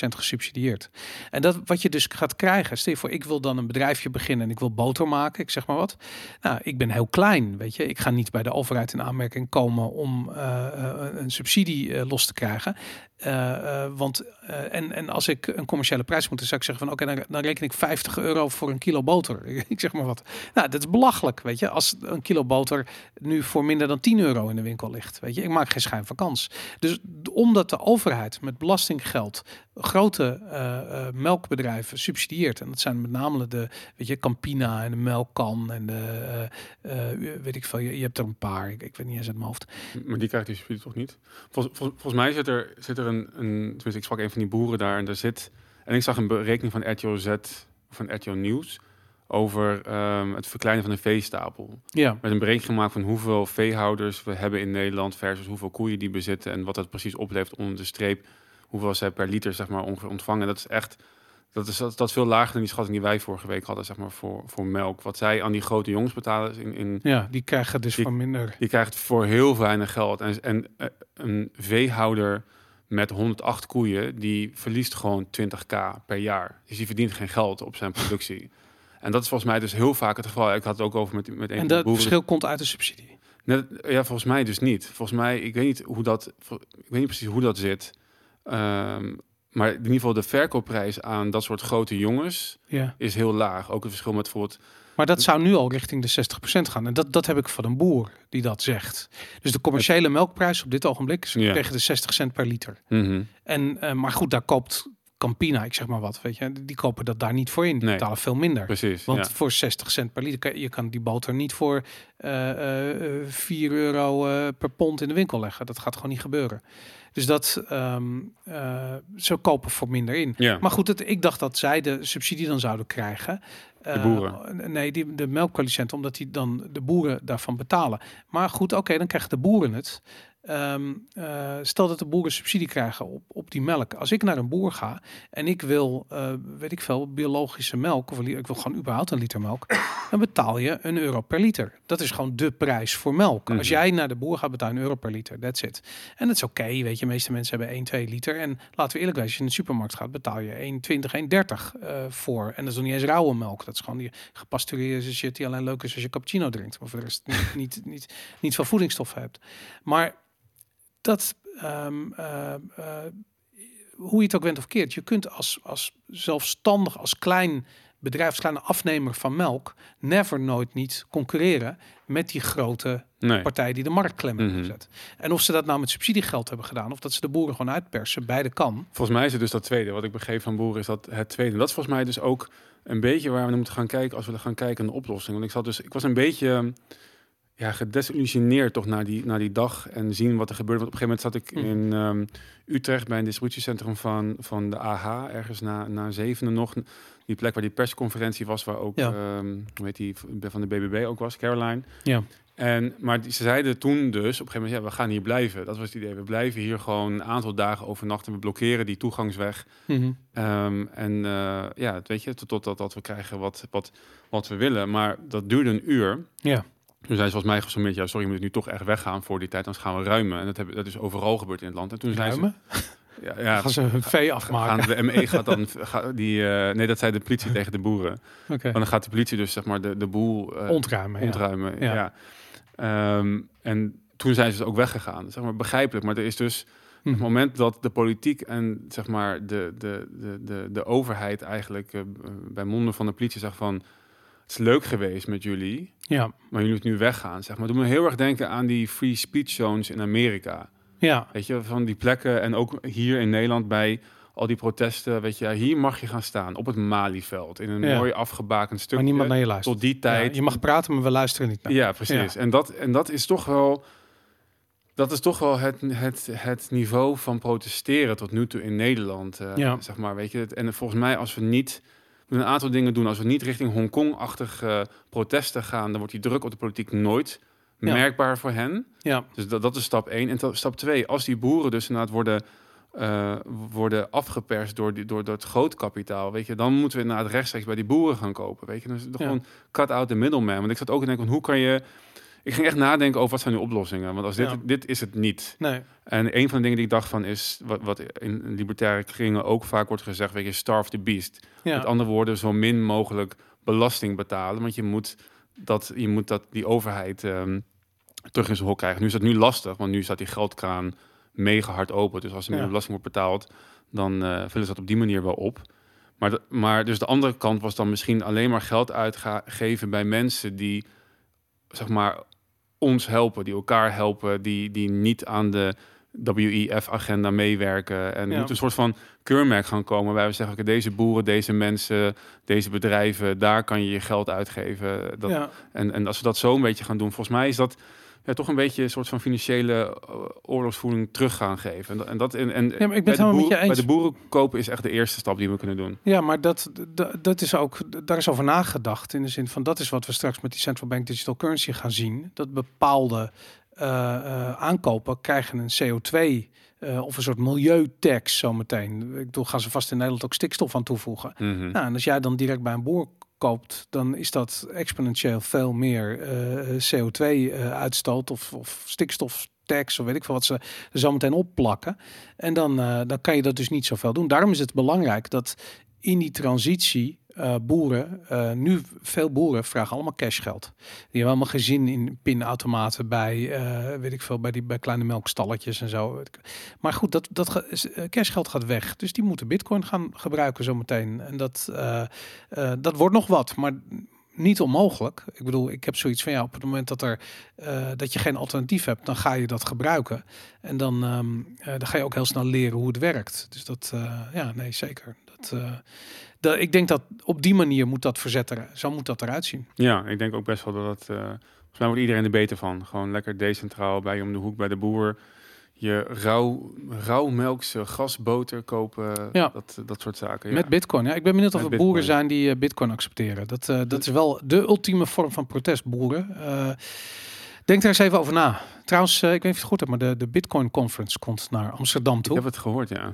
60% gesubsidieerd. En dat wat je dus gaat krijgen, stel je voor, ik wil dan een bedrijfje beginnen en ik wil boter maken, ik zeg maar wat. Nou, ik ben heel klein, weet je. Ik ga niet bij de overheid in aanmerking komen om eh, een subsidie los te krijgen. Eh, eh, want eh, en, en als ik een commerciële prijs moet, zou ik zeggen van oké, dan, dan reken ik 50 euro voor een kilo boter. ik zeg maar wat. Nou, dat is belachelijk, weet je. Als een kilo boter nu voor minder dan 10 euro in de winkel ligt, weet je. Ik maak geen schijn van kans. Dus omdat de overheid met belastinggeld grote eh, eh, melkbedrijven subsidieert, en dat zijn met name de, weet je, Campina en de Melkkan en de, eh, weet ik veel, je, je hebt er een paar, ik, ik weet niet eens uit mijn hoofd. Maar die krijgt die subsidie toch niet? Vol, vol- volgens mij zit er, zit er een, een... Tenminste, ik sprak een van die boeren daar en daar zit... En ik zag een berekening van RTO Z, van RTO Nieuws... over ehm, het verkleinen van de veestapel. Ja, Met een berekening gemaakt van hoeveel veehouders we hebben in Nederland... versus hoeveel koeien die bezitten... en wat dat precies oplevert onder de streep... hoeveel zij per liter zeg maar, ongeveer ontvangen. Dat is echt... Dat is, dat, dat veel lager dan die schatting die wij vorige week hadden, zeg maar, voor, voor melk. Wat zij aan die grote jongens betalen in, in ja, die krijgen dus Die- van minder. je krijgt voor heel weinig geld. En, en eh, een veehouder met 108 koeien, die verliest gewoon 20k per jaar. Dus die verdient geen geld op zijn productie. En dat is volgens mij dus heel vaak het geval. Ik had het ook over met, met een En dat boeren. verschil komt uit de subsidie. Net, ja, volgens mij dus niet. Volgens mij, ik weet niet hoe dat, ik weet niet precies hoe dat zit. Ehm, maar in ieder geval de verkoopprijs aan dat soort grote jongens Ja. is heel laag. Ook het verschil met bijvoorbeeld Maar dat zou nu al richting de 60% gaan. En dat, dat heb ik van een boer die dat zegt. Dus de commerciële melkprijs op dit ogenblik is Ja. tegen de 60 cent per liter. mhm, En, eh, maar goed, daar koopt Campina, ik zeg maar wat, weet je, die kopen dat daar niet voor in. Die Nee. betalen veel minder. precies. Want ja. voor 60 cent per liter, je kan die boter niet voor eh eh, eh, 4 euro eh, per pond in de winkel leggen. Dat gaat gewoon niet gebeuren. Dus dat, ehm eh, ze kopen voor minder in. ja. Maar goed, het, ik dacht dat zij de subsidie dan zouden krijgen. Eh, boeren? nee, die, de melkproducenten, omdat die dan de boeren daarvan betalen. Maar goed, oké, dan krijgen de boeren het. Ehm, eh, stel dat de boeren subsidie krijgen op, op die melk. Als ik naar een boer ga en ik wil, eh, weet ik veel, biologische melk, of ik wil gewoon überhaupt een liter melk, dan betaal je een euro per liter. Dat is gewoon de prijs voor melk. Als Mhm. jij naar de boer gaat, betaal je een euro per liter. That's it. En dat is oké, weet je. De meeste mensen hebben 1, 2 liter. En laten we eerlijk zijn, als je in de supermarkt gaat, betaal je 1,20, 1,30 eh voor. En dat is nog niet eens rauwe melk. Dat is gewoon die gepasteuriseerde shit die alleen leuk is als je cappuccino drinkt. Maar voor de rest niet, niet, niet, niet veel voedingsstoffen hebt. Maar dat, ehm, eh, eh, hoe je het ook went of keert, je kunt als, als zelfstandig, als klein bedrijf, als kleine afnemer van melk, never nooit niet concurreren met die grote nee. partij die de markt klem hebben Mhm. gezet. En of ze dat nou met subsidiegeld hebben gedaan, of dat ze de boeren gewoon uitpersen, beide kan. Volgens mij is het dus dat tweede. Wat ik begreep van boeren is dat het tweede. Dat is volgens mij dus ook een beetje waar we naar moeten gaan kijken als we gaan kijken naar de oplossing. Want ik zat dus, ik was een beetje ja, gedesillusioneerd toch naar die, naar die dag en zien wat er gebeurde. Want op een gegeven moment zat ik Mhm. in ehm, Utrecht bij een distributiecentrum van, van de AH, ergens na, na zevende nog. Die plek waar die persconferentie was, waar ook, Ja. ehm, hoe heet die, van de BBB ook was, Caroline. Ja. En, maar die, ze zeiden toen dus, op een gegeven moment, ja, we gaan hier blijven. Dat was het idee. We blijven hier gewoon een aantal dagen overnachten. We blokkeren die toegangsweg. Ehm, en eh, ja, weet je, tot, tot, dat we krijgen wat, wat, wat we willen. Maar dat duurde een uur. Ja. Toen zijn ze volgens mij gesommeerd, ja, sorry, je moet nu toch echt weggaan voor die tijd, anders gaan we ruimen. En dat, hebben, dat is overal gebeurd in het land. En toen zijn Ruimen? ze... Ja, ja, Gaan ze hun vee afmaken? gaan, de ME gaat dan... die, eh, nee, dat zei de politie tegen de boeren. Oké. Maar dan gaat de politie dus zeg maar de, de boel eh, Ontruimen. ontruimen. Ja. Ja. Ehm, en toen zijn ze dus ook weggegaan. Zeg maar begrijpelijk. Maar er is dus Hm. het moment dat de politiek en zeg maar de, de, de, de, de overheid eigenlijk eh, bij monden van de politie zegt van het is leuk geweest met jullie, Ja. maar jullie moeten nu weggaan. Zeg maar. Doe me heel erg denken aan die free speech zones in Amerika. Ja. Weet je, van die plekken en ook hier in Nederland bij al die protesten. Weet je, hier mag je gaan staan op het Malieveld in een Ja. mooi afgebakend stukje. Maar niemand naar je luistert. tot die tijd. Ja, je mag praten, maar we luisteren niet naar. Ja, precies. En, dat, en dat is toch wel. Dat is toch wel het, het, het niveau van protesteren tot nu toe in Nederland. Ja. Zeg maar, weet je. En volgens mij, als we niet een aantal dingen doen, als we niet richting Hongkong-achtige protesten gaan, dan wordt die druk op de politiek nooit Ja. merkbaar voor hen. Ja. Dus dat, dat is stap één. En to- stap twee, als die boeren dus inderdaad worden, eh, worden afgeperst door, die, door, door het grootkapitaal, weet je, dan moeten we inderdaad rechtstreeks bij die boeren gaan kopen, weet je. Dus Ja. gewoon cut out the middleman. Want ik zat ook te denken, hoe kan je ik ging echt nadenken over wat zijn nu oplossingen. Want als dit, Ja. dit is het niet. Nee. En een van de dingen die ik dacht van is, wat, wat in libertaire kringen ook vaak wordt gezegd, weet je, starve the beast. Ja. Met andere woorden, zo min mogelijk belasting betalen. Want je moet dat, je moet dat die overheid ehm, terug in zijn hok krijgen. Nu is dat nu lastig, want nu staat die geldkraan mega hard open. Dus als er meer Ja. belasting wordt betaald, dan eh, vullen ze dat op die manier wel op. Maar, de- maar dus de andere kant was dan misschien alleen maar geld uitgeven bij mensen die, zeg maar, ons helpen, die elkaar helpen, die, die niet aan de WEF-agenda meewerken. En er Ja. moet een soort van keurmerk gaan komen waar we zeggen, oké, deze boeren, deze mensen, deze bedrijven, daar kan je je geld uitgeven. Dat, ja. en, en als we dat zo een beetje gaan doen, volgens mij is dat ja, toch een beetje een soort van financiële uh, oorlogsvoering terug gaan geven. En, dat- en dat en, en Ja, maar ik ben het met je eens. Bij de boeren kopen is echt de eerste stap die we kunnen doen. Ja, maar dat, dat, dat is ook, daar is over nagedacht. In de zin van dat is wat we straks met die central bank digital currency gaan zien. Dat bepaalde eh, eh, aankopen krijgen een CO2 eh, of een soort milieutax zometeen. Ik bedoel, gaan ze vast in Nederland ook stikstof aan toevoegen. Mhm. Nou, en als jij dan direct bij een boer koopt, dan is dat exponentieel veel meer eh, CO2-uitstoot of, of stikstoftax of weet ik veel wat ze zo meteen opplakken. En dan, eh, dan kan je dat dus niet zoveel doen. Daarom is het belangrijk dat in die transitie eh, boeren, eh, nu veel boeren vragen allemaal cashgeld. Die hebben allemaal geen zin in pinautomaten bij, eh, weet ik veel, bij die bij kleine melkstalletjes en zo. Maar goed, dat, dat cashgeld gaat weg. Dus die moeten bitcoin gaan gebruiken zometeen. En dat, dat wordt nog wat, maar niet onmogelijk. Ik bedoel, ik heb zoiets van ja, op het moment dat, er, dat je geen alternatief hebt, dan ga je dat gebruiken. En dan, ehm, eh, dan ga je ook heel snel leren hoe het werkt. Dus dat, ja, nee, zeker. Dat, eh, dat, ik denk dat op die manier moet dat verzet er, zo moet dat eruit zien. Ja, ik denk ook best wel dat eh volgens mij wordt iedereen er beter van. Gewoon lekker decentraal bij je om de hoek bij de boer. Je rauw, rauwmelkse gasboter kopen. Ja. Dat, dat soort zaken. Ja. Met bitcoin. Ja, ik ben benieuwd of Met er boeren bitcoin. zijn die eh, bitcoin accepteren. Dat, eh, dat is wel de ultieme vorm van protest, boeren. Eh, denk daar eens even over na. Trouwens, eh, ik weet niet of je het goed hebt, maar de, de Bitcoin Conference komt naar Amsterdam ik toe. heb het gehoord, ja.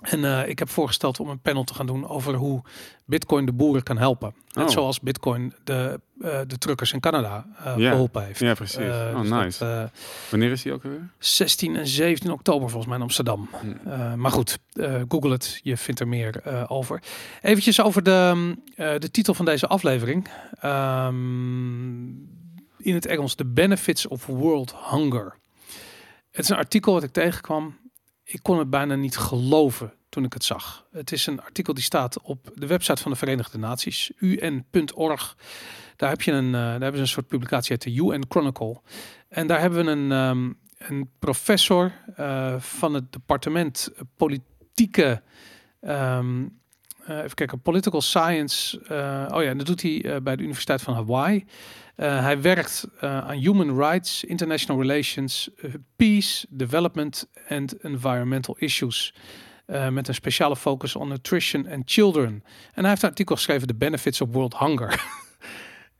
En eh, ik heb voorgesteld om een panel te gaan doen over hoe Bitcoin de boeren kan helpen. Net Oh. zoals Bitcoin de, eh, de truckers in Canada eh, geholpen heeft. Ja, precies. Oh, dus nice. Wanneer is die ook weer? 16 en 17 oktober volgens mij in Amsterdam. Hm. Maar goed, google het. Je vindt er meer over. Eventjes over de, mm, de titel van deze aflevering. Ehm, in het Engels, The Benefits of World Hunger. Het is een artikel wat ik tegenkwam. Ik kon het bijna niet geloven toen ik het zag. Het is een artikel die staat op de website van de Verenigde Naties, un.org. Daar heb je een, eh, daar hebben ze een soort publicatie uit de UN Chronicle. En daar hebben we een, ehm, een professor eh, van het departement politieke. ehm, eh, even kijken, political science. eh, oh ja, dat doet hij eh, bij de Universiteit van Hawaii. Eh, hij werkt eh, aan human rights, international relations, eh, peace, development and environmental issues. Eh, met een speciale focus on nutrition and children. En hij heeft een artikel geschreven, The Benefits of World Hunger.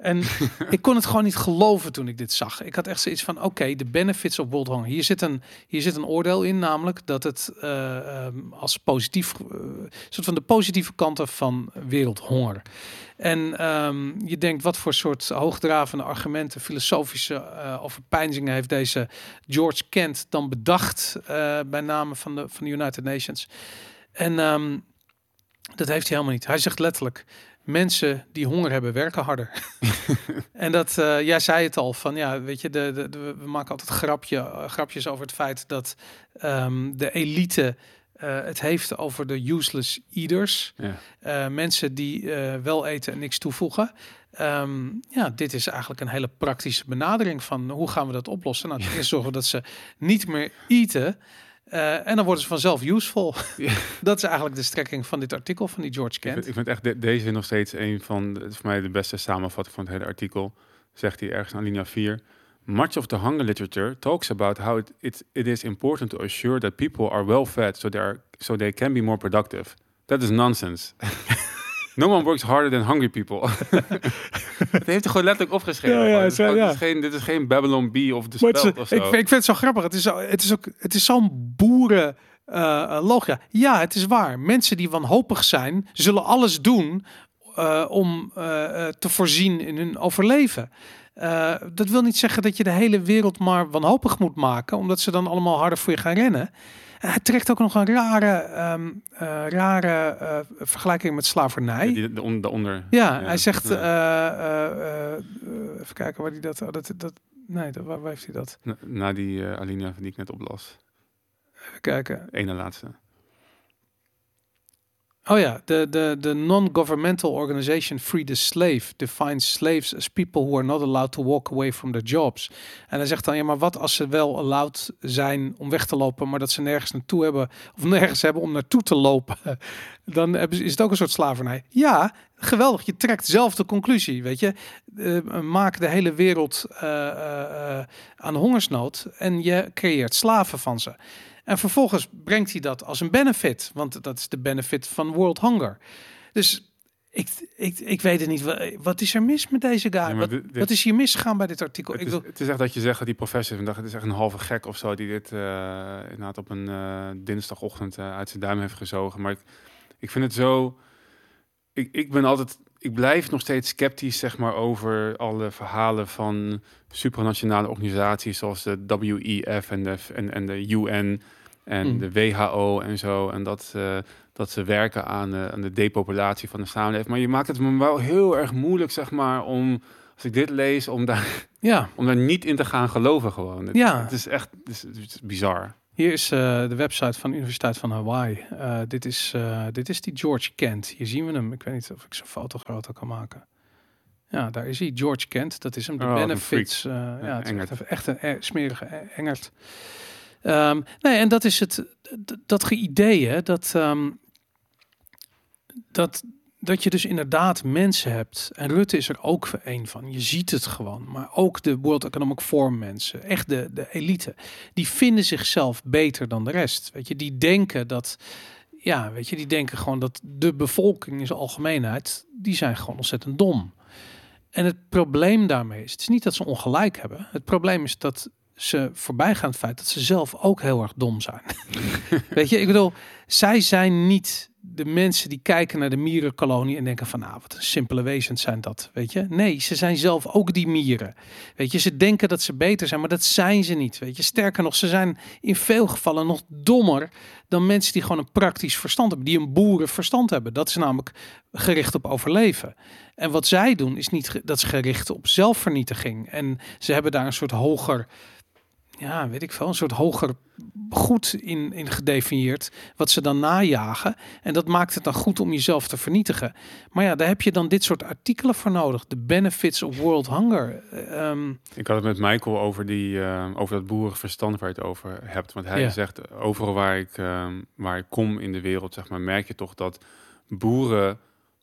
en ik kon het gewoon niet geloven toen ik dit zag. Ik had echt zoiets van, oké, de benefits of world hunger. Hier zit een, hier zit een oordeel in, namelijk dat het eh, ehm, als positief, eh, soort van de positieve kanten van wereldhonger. En ehm, je denkt, wat voor soort hoogdravende argumenten, filosofische eh overpeinzingen heeft deze George Kent dan bedacht bij namen van de, van de United Nations. En ehm, dat heeft hij helemaal niet. Hij zegt letterlijk, mensen die honger hebben werken harder. en dat, eh, jij zei het al, van ja, weet je, de, de, de- we maken altijd grapje, grapjes over het feit dat ehm, de elite eh, het heeft over de useless eaters. Ja. Eh, mensen die wel eten en niks toevoegen. Ehm, ja, dit is eigenlijk een hele praktische benadering van hoe gaan we dat oplossen. Nou, eerste zorgen dat ze niet meer eten. Eh, en dan worden ze vanzelf useful. Ja. Dat is eigenlijk de strekking van dit artikel van die George Ik vind, Kent. ik vind echt de- deze nog steeds een van, de, voor mij de beste samenvatting van het hele artikel. Zegt hij ergens aan linia 4. Much of the hunger literature talks about how it, it, it is important to assure that people are well fed so they, are, so they can be more productive. That is nonsense. no one works harder than hungry people. Het heeft hij gewoon letterlijk opgeschreven. Ja, het is ja. dit is geen, dit is geen Babylon Bee of de of ik, zo. ik vind het zo grappig. Het is, het is ook, het is zo'n boeren eh, eh, logia. Ja, het is waar. Mensen die wanhopig zijn, zullen alles doen eh, om te voorzien in hun overleven. Dat wil niet zeggen dat je de hele wereld maar wanhopig moet maken, omdat ze dan allemaal harder voor je gaan rennen. En hij trekt ook nog een rare, ehm, eh, rare eh, vergelijking met slavernij. Ja, die, de, on- daaronder. Ja, Ja, hij zegt, ja. eh, eh, eh, even kijken waar hij dat, oh, dat, dat nee, dat, waar, waar heeft hij dat? Na, na die eh, alinea die ik net oplas. Even kijken. Ene laatste. Oh ja, de, de, de non-governmental organization Free the Slave defines slaves as people who are not allowed to walk away from their jobs. En hij zegt dan, ja, maar wat als ze wel allowed zijn om weg te lopen, maar dat ze nergens naartoe hebben, of nergens hebben om naartoe te lopen, dan is het ook een soort slavernij. Ja, geweldig, je trekt zelf de conclusie, weet je. Eh, maak de hele wereld eh, eh, eh, aan hongersnood en je creëert slaven van ze. En vervolgens brengt hij dat als een benefit, want dat is de benefit van World Hunger. Dus ik, ik, ik weet het niet. Wa- Wat is er mis met deze guy? wat, dit- wat is hier misgegaan bij dit artikel? Het Ik is, wil, het is echt dat je zegt dat die professor vandaag, het is echt een halve gek of zo, die dit eh, inderdaad op een eh, dinsdagochtend eh, uit zijn duim heeft gezogen. Maar ik, ik vind het zo, ik, ik ben altijd, ik blijf nog steeds sceptisch, zeg maar, over alle verhalen van supranationale organisaties zoals de WEF en de, en, en de UN en Mm. de WHO en zo. En dat, eh, dat ze werken aan, eh, aan de depopulatie van de samenleving. Maar je maakt het me wel heel erg moeilijk, zeg maar, om, als ik dit lees, om daar ja, om daar niet in te gaan geloven gewoon. Het, Ja. het is echt het is, het is bizar. hier is eh, de website van de Universiteit van Hawaii. Dit, is, dit is die George Kent. Hier zien we hem. Ik weet niet of ik zijn foto groter kan maken. Ja, daar is hij. George Kent. Dat is hem. De Oh, benefits. ja, het is echt, een- echt een eh, smerige eh, Engert. Ehm, nee, en dat is het. Dat ge- idee, hè, dat, ehm, dat, dat je dus inderdaad mensen hebt. En Rutte is er ook een van. Je ziet het gewoon. Maar ook de World Economic Forum mensen. Echt de, de elite. Die vinden zichzelf beter dan de rest. Weet je, die denken dat. Ja, weet je, die denken gewoon dat de bevolking in zijn algemeenheid. Die zijn gewoon ontzettend dom. En het probleem daarmee is. Het is niet dat ze ongelijk hebben. Het probleem is dat ze voorbij gaan het feit dat ze zelf ook heel erg dom zijn. Weet je, ik bedoel, zij zijn niet de mensen die kijken naar de mierenkolonie en denken van, nou, wat een simpele wezens zijn dat, weet je? Nee, ze zijn zelf ook die mieren. Weet je, ze denken dat ze beter zijn, maar dat zijn ze niet, weet je? Sterker nog, ze zijn in veel gevallen nog dommer dan mensen die gewoon een praktisch verstand hebben, die een boerenverstand hebben. Dat is namelijk gericht op overleven. En wat zij doen is niet dat ze gericht op zelfvernietiging. En ze hebben daar een soort hoger, ja, weet ik veel, een soort hoger goed in, in gedefinieerd, wat ze dan najagen. En dat maakt het dan goed om jezelf te vernietigen. Maar ja, daar heb je dan dit soort artikelen voor nodig. De benefits of world hunger. Ehm, Ik had het met Michael over, die, eh, over dat boerenverstand waar je het over hebt. Want hij Ja. zegt, overal waar ik, ehm, waar ik kom in de wereld, zeg maar, merk je toch dat boeren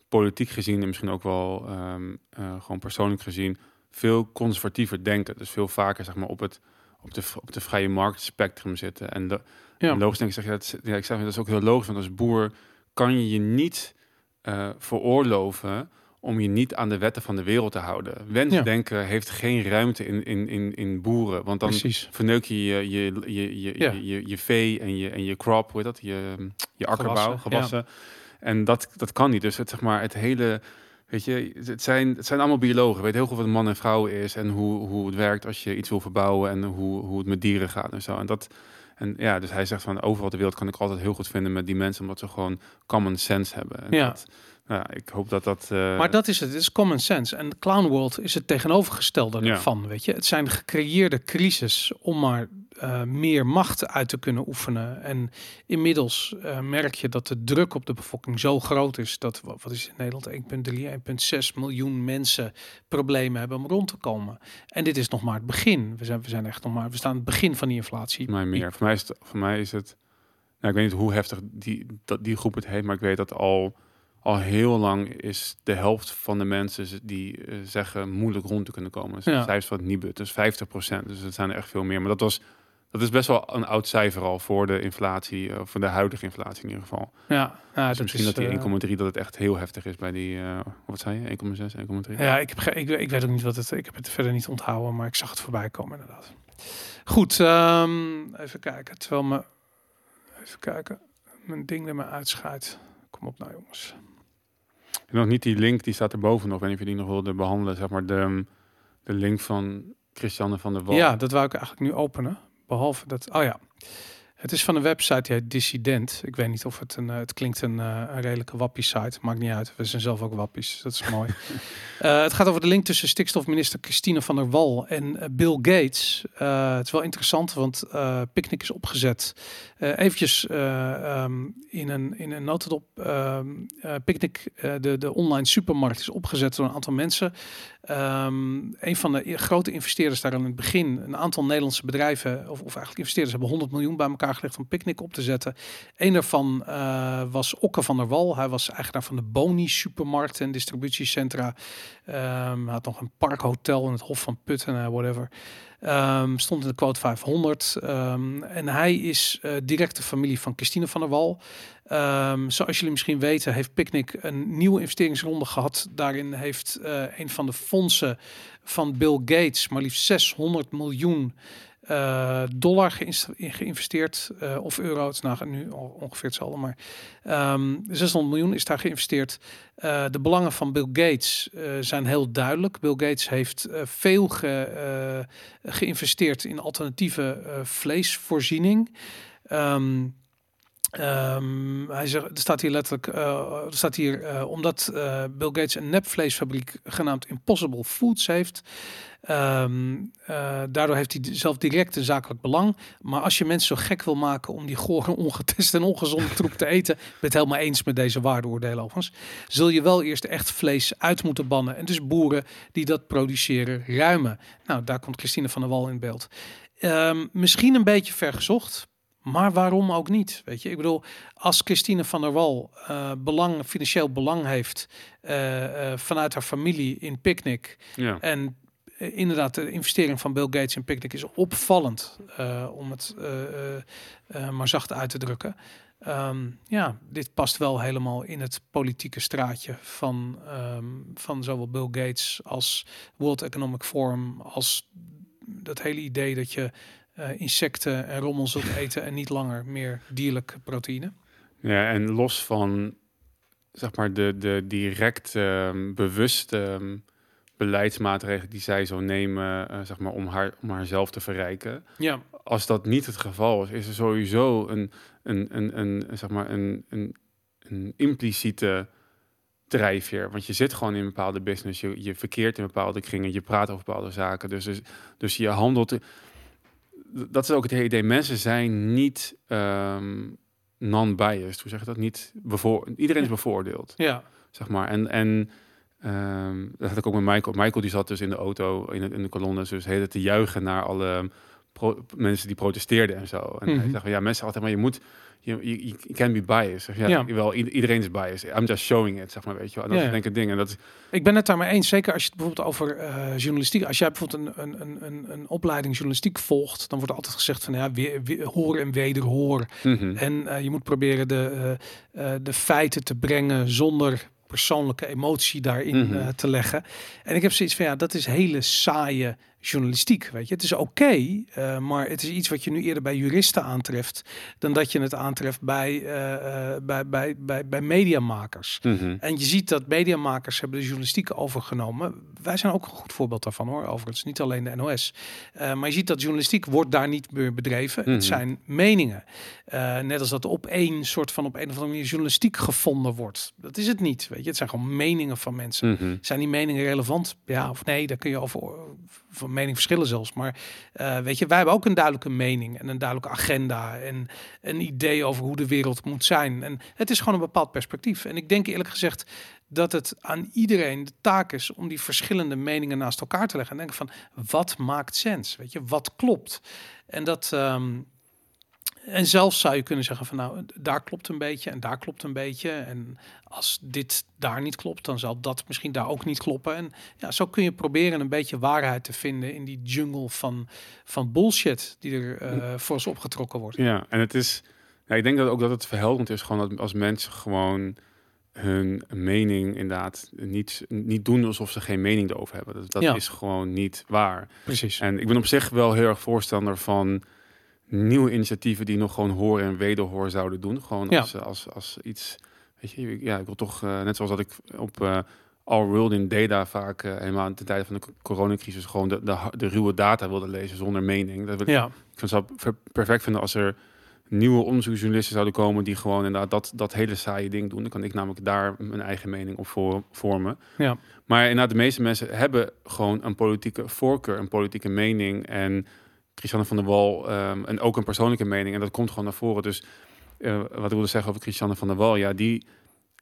politiek gezien en misschien ook wel ehm, eh, gewoon persoonlijk gezien veel conservatiever denken. Dus veel vaker zeg maar, op, het, op, de, op de vrije markt spectrum zitten. En de, Ja. En logisch denk ik, zeg je, dat, ja, ik zeg, dat is ook heel logisch, want als boer kan je je niet eh, veroorloven om je niet aan de wetten van de wereld te houden. Wensdenken heeft geen ruimte in, in, in, in boeren, want dan precies. verneuk je je, je, je, je, Ja. je, je, vee en je, en je crop, hoe heet dat? Je, je akkerbouw, Gewassen, gewassen. En dat, dat kan niet. Dus het, zeg maar, het hele... Weet je, het zijn, het zijn allemaal biologen. Weet heel goed wat een man en vrouw is en hoe, hoe het werkt als je iets wil verbouwen en hoe, hoe het met dieren gaat en zo. En dat, en ja, dus hij zegt van overal ter wereld kan ik altijd heel goed vinden met die mensen, omdat ze gewoon common sense hebben. En Ja. Dat, ja, ik hoop dat dat. eh, Maar dat is het, het is common sense. En Clown World is het tegenovergestelde Ja. ervan, weet je. Het zijn gecreëerde crisis om maar eh, meer macht uit te kunnen oefenen. En inmiddels eh, merk je dat de druk op de bevolking zo groot is dat, wat is in Nederland, 1,3, 1,6 miljoen mensen problemen hebben om rond te komen. En dit is nog maar het begin. We zijn, we zijn echt nog maar, we staan aan het begin van die inflatie. Voor mij meer. Voor mij is het, voor mij is het nou, ik weet niet hoe heftig die, dat, die groep het heeft, maar ik weet dat al, al heel lang is de helft van de mensen die eh, zeggen moeilijk rond te kunnen komen. Dus Ja. ja. cijfers van het Nibud, dus 50% Dus het zijn er echt veel meer. Maar dat was dat is best wel een oud cijfer al voor de inflatie, eh, voor de huidige inflatie in ieder geval. Ja, ja Dus dat misschien is, dat die eh, 1,3 dat het echt heel heftig is bij die, eh, wat zei je, 1,6, 1,3? Ja, ik, heb ik, weet- ik weet ook niet wat het. Ik heb het verder niet onthouden, maar ik zag het voorbij komen inderdaad. Goed, ehm, even kijken. Terwijl me even kijken, mijn ding er maar uitscheidt. Kom op nou, jongens. En nog niet die link, die staat erboven nog. Niet of je die nog wilde behandelen. Zeg maar de, de link van Christiane van der Wal. Ja, dat wou ik eigenlijk nu openen. Behalve dat, oh ja. Het is van een website die heet Dissident. Ik weet niet of het een, eh, het klinkt een, eh, een redelijke wappie-site. Maakt niet uit. We zijn zelf ook wappies. Dat is mooi. Eh, het gaat over de link tussen stikstofminister Christine van der Wal en Bill Gates. Het is wel interessant, want eh Picnic is opgezet. Eventjes eh, ehm, in een, in een notendop. ehm eh, Picnic, de, de online supermarkt, is opgezet door een aantal mensen. Ehm, een van de grote investeerders daar in het begin, een aantal Nederlandse bedrijven, of, of eigenlijk investeerders, hebben 100 miljoen bij elkaar gelegd om Picnic op te zetten. Een daarvan eh, was Okke van der Wal. Hij was eigenaar van de Boni supermarkt en distributiecentra. Hij had nog een parkhotel in het Hof van Putten, eh, whatever. Ehm, stond in de quote 500. Ehm, en hij is eh directe familie van Christine van der Wal. Zoals jullie misschien weten, heeft Picnic een nieuwe investeringsronde gehad. Daarin heeft een van de fondsen van Bill Gates maar liefst 600 miljoen eh, dollar geïnvesteerd. eh, of euro, het is nou nu ongeveer hetzelfde. Maar ehm 600 miljoen is daar geïnvesteerd. Eh, de belangen van Bill Gates zijn heel duidelijk. Bill Gates heeft veel ge, geïnvesteerd in alternatieve vleesvoorziening. Ehm, ehm, hij zegt, er staat hier letterlijk, eh, er staat hier, eh, omdat eh, Bill Gates een nepvleesfabriek genaamd Impossible Foods heeft. Ehm, eh, daardoor heeft hij zelf direct een zakelijk belang. Maar als je mensen zo gek wil maken om die gore, ongetest en ongezonde troep te eten, ben het helemaal eens met deze waardeoordelen overigens, zul je wel eerst echt vlees uit moeten bannen. En dus boeren die dat produceren ruimen. Nou, daar komt Christine van der Wal in beeld. Ehm, misschien een beetje vergezocht, maar waarom ook niet? Weet je, ik bedoel, als Christine van der Wal eh, belang, financieel belang heeft eh, eh, vanuit haar familie in Picnic Ja. en inderdaad, de investering van Bill Gates in Picnic is opvallend, om het maar zacht uit te drukken. Ehm, ja, dit past wel helemaal in het politieke straatje van, ehm, van zowel Bill Gates als World Economic Forum, als dat hele idee dat je eh, insecten en rommel zult eten en niet langer meer dierlijke proteïne. Ja, en los van zeg maar de, de direct ehm, bewuste ehm, beleidsmaatregelen die zij zou nemen, eh, zeg maar om haar om haarzelf te verrijken. Ja, Als dat niet het geval is, is er sowieso een, een, een, een zeg maar een, een, een impliciete drijfveer. Want je zit gewoon in een bepaalde business, je, je verkeert in bepaalde kringen, je praat over bepaalde zaken. Dus, dus, dus je handelt. Dat is ook het hele idee. Mensen zijn niet ehm, non-biased. Hoe zeg je dat? Niet bevoor, iedereen is bevoordeeld, ja, zeg maar. En, en ehm, dat had ik ook met Michael. Michael die zat dus in de auto, in de, in de kolonne, dus hele te juichen naar alle pro- mensen die protesteerden en zo. En Mhm. hij zegt, van, ja, mensen altijd maar, je moet, je, je, je can be biased. Zeg, ja, Ja. Wel, iedereen is biased. I'm just showing it, zeg maar, weet je wel. En dat Ja, is denk ik ding. En dat is, Ik ben het daarmee eens. Zeker als je het bijvoorbeeld over eh, journalistiek. Als jij bijvoorbeeld een, een, een, een, opleiding journalistiek volgt, dan wordt er altijd gezegd van ja, weer, weer, hoor en wederhoor. Mhm. En eh, je moet proberen de, eh, de feiten te brengen zonder persoonlijke emotie daarin Mhm. te leggen. En ik heb zoiets van ja, dat is hele saaie journalistiek. Weet je, het is oké, eh, maar het is iets wat je nu eerder bij juristen aantreft dan dat je het aantreft bij, eh, eh, bij, bij, bij, bij mediamakers. Mhm. En je ziet dat mediamakers hebben de journalistiek overgenomen. Wij zijn ook een goed voorbeeld daarvan hoor, overigens. Niet alleen de NOS. Maar je ziet dat journalistiek wordt daar niet meer bedreven. Mhm. Het zijn meningen. Net als dat op één soort van op een of andere manier journalistiek gevonden wordt. Dat is het niet. Weet je, het zijn gewoon meningen van mensen. Mhm. Zijn die meningen relevant? Ja of nee? Daar kun je over van mening verschillen zelfs. Maar eh, weet je, wij hebben ook een duidelijke mening en een duidelijke agenda en een idee over hoe de wereld moet zijn. En het is gewoon een bepaald perspectief. En ik denk eerlijk gezegd dat het aan iedereen de taak is om die verschillende meningen naast elkaar te leggen en denken van wat maakt sens? Weet je, wat klopt? En dat. ehm, en zelfs zou je kunnen zeggen van nou, daar klopt een beetje en daar klopt een beetje. En als dit daar niet klopt, dan zal dat misschien daar ook niet kloppen. En ja, zo kun je proberen een beetje waarheid te vinden in die jungle van, van bullshit die er eh, voor ons opgetrokken wordt. Ja, en het is. Ja, ik denk dat ook dat het verhelderend is gewoon dat als mensen gewoon hun mening inderdaad niet, niet doen alsof ze geen mening erover hebben. Dat, dat Ja. is gewoon niet waar. Precies. En ik ben op zich wel heel erg voorstander van nieuwe initiatieven die nog gewoon hoor en wederhoor zouden doen. Gewoon Ja. als, als, als iets, weet je, ja, ik wil toch, eh, net zoals dat ik op eh, all world in data vaak eh, helemaal aan de tijde van de co- coronacrisis gewoon de, de, de ruwe data wilden lezen zonder mening. Dat wil, Ja, Ik zou het per- perfect vinden als er nieuwe onderzoeksjournalisten zouden komen die gewoon inderdaad dat, dat hele saaie ding doen. Dan kan ik namelijk daar mijn eigen mening op voor, vormen. ja, Maar inderdaad, de meeste mensen hebben gewoon een politieke voorkeur, een politieke mening. En Christiane van der Wal, ehm, en ook een persoonlijke mening. En dat komt gewoon naar voren. Dus eh, wat ik wilde zeggen over Christiane van der Wal, ja, die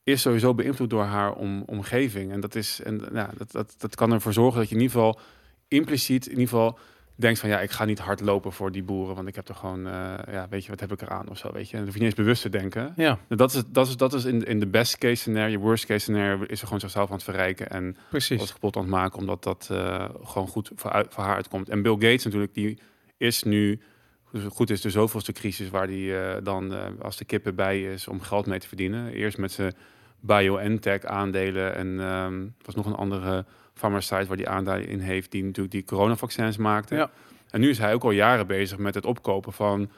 is sowieso beïnvloed door haar om, omgeving. En dat is, en ja, dat, dat, dat kan ervoor zorgen dat je in ieder geval impliciet, in ieder geval denkt van ja, ik ga niet hard lopen voor die boeren, want ik heb er gewoon, eh, ja, weet je, wat heb ik eraan of zo, weet je. En dan hoef je niet eens bewust te denken. ja, Dat is, dat is, dat is in, in de best case scenario, worst case scenario, is er gewoon zichzelf aan het verrijken en precies. wat kapot aan het maken, omdat dat eh, gewoon goed voor, voor haar uitkomt. En Bill Gates natuurlijk, die is nu, goed is de zoveelste crisis waar die eh, dan eh, als de kippen bij is om geld mee te verdienen. Eerst met zijn BioNTech aandelen en ehm was nog een andere farmaceut waar die aandelen in heeft, die natuurlijk die coronavaccins maakte. Ja. En nu is hij ook al jaren bezig met het opkopen van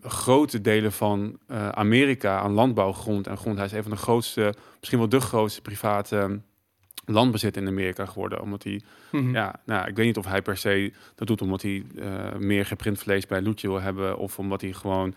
grote delen van eh, Amerika aan landbouwgrond en grond. Hij is een van de grootste, misschien wel de grootste private ehm, landbezit in Amerika geworden. Omdat hij, Mhm. ja, nou, ik weet niet of hij per se dat doet omdat hij eh, meer geprint vlees bij Loetje wil hebben. Of omdat hij gewoon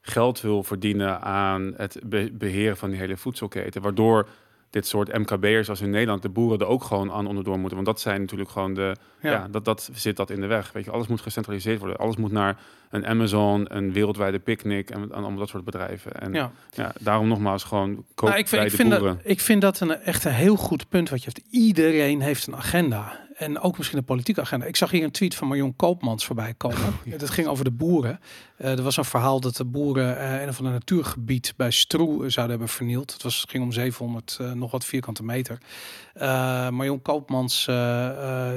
geld wil verdienen aan het be- beheren van die hele voedselketen. Waardoor dit soort MKB'ers als in Nederland, de boeren er ook gewoon aan onderdoor moeten. Want dat zijn natuurlijk gewoon de, ja, Ja. dat, dat zit dat in de weg. Weet je, alles moet gecentraliseerd worden. Alles moet naar een Amazon, een wereldwijde picknick en, en allemaal dat soort bedrijven. En ja. Ja. daarom nogmaals gewoon koop Nou, ik, vind, bij ik, de vind boeren. dat, ik vind dat een, echt een heel goed punt wat je hebt. Iedereen heeft een agenda. En ook misschien een politieke agenda. Ik zag hier een tweet van Marion Koopmans voorbij komen. Dat ging over de boeren. Eh, er was een verhaal dat de boeren eh, een of ander natuurgebied bij Stroe zouden hebben vernield. Het was, ging om 700 eh, nog wat vierkante meter. Marion Koopmans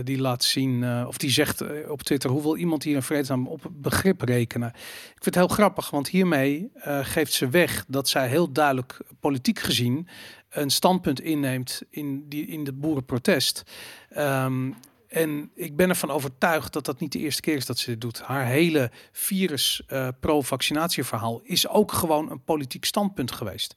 die laat zien, of die zegt op Twitter, hoe wil iemand hier een vreedzaam op begrip rekenen? Ik vind het heel grappig, want hiermee geeft ze weg dat zij heel duidelijk politiek gezien een standpunt inneemt in, die, in de boerenprotest. Ehm, en ik ben ervan overtuigd dat dat niet de eerste keer is dat ze dit doet. Haar hele virus eh, is ook gewoon een politiek standpunt geweest.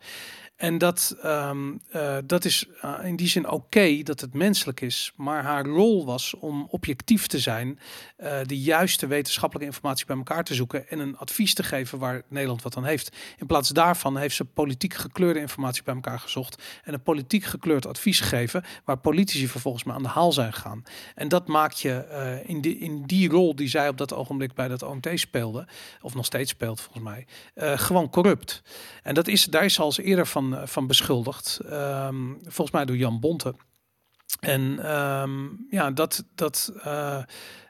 En dat, ehm, eh, dat is eh, in die zin oké dat het menselijk is. Maar haar rol was om objectief te zijn, eh, de juiste wetenschappelijke informatie bij elkaar te zoeken en een advies te geven waar Nederland wat aan heeft. In plaats daarvan heeft ze politiek gekleurde informatie bij elkaar gezocht en een politiek gekleurd advies gegeven waar politici vervolgens mee aan de haal zijn gegaan. En dat maakt je in, die, in die rol die zij op dat ogenblik bij dat OMT speelde, of nog steeds speelt volgens mij, gewoon corrupt. En dat is, daar is al eerder van, eh, van beschuldigd. Ehm, volgens mij door Jan Bonte. En ehm, ja, dat, dat, eh,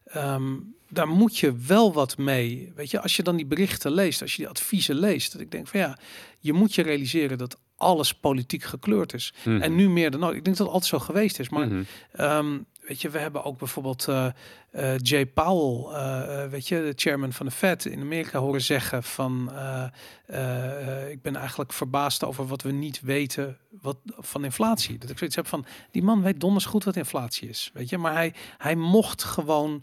ehm, daar moet je wel wat mee. Weet je, als je dan die berichten leest, als je die adviezen leest, dat ik denk van ja, je moet je realiseren dat alles politiek gekleurd is. Mhm. En nu meer dan ooit. Ik denk dat het altijd zo geweest is. Maar. Ehm, weet je, we hebben ook bijvoorbeeld eh, eh, Jay Powell, eh, weet je, de chairman van de Fed in Amerika horen zeggen van, ik ben eigenlijk verbaasd over wat we niet weten wat, van inflatie. Dat ik zoiets heb van, die man weet donders goed wat inflatie is, weet je, maar hij, hij mocht gewoon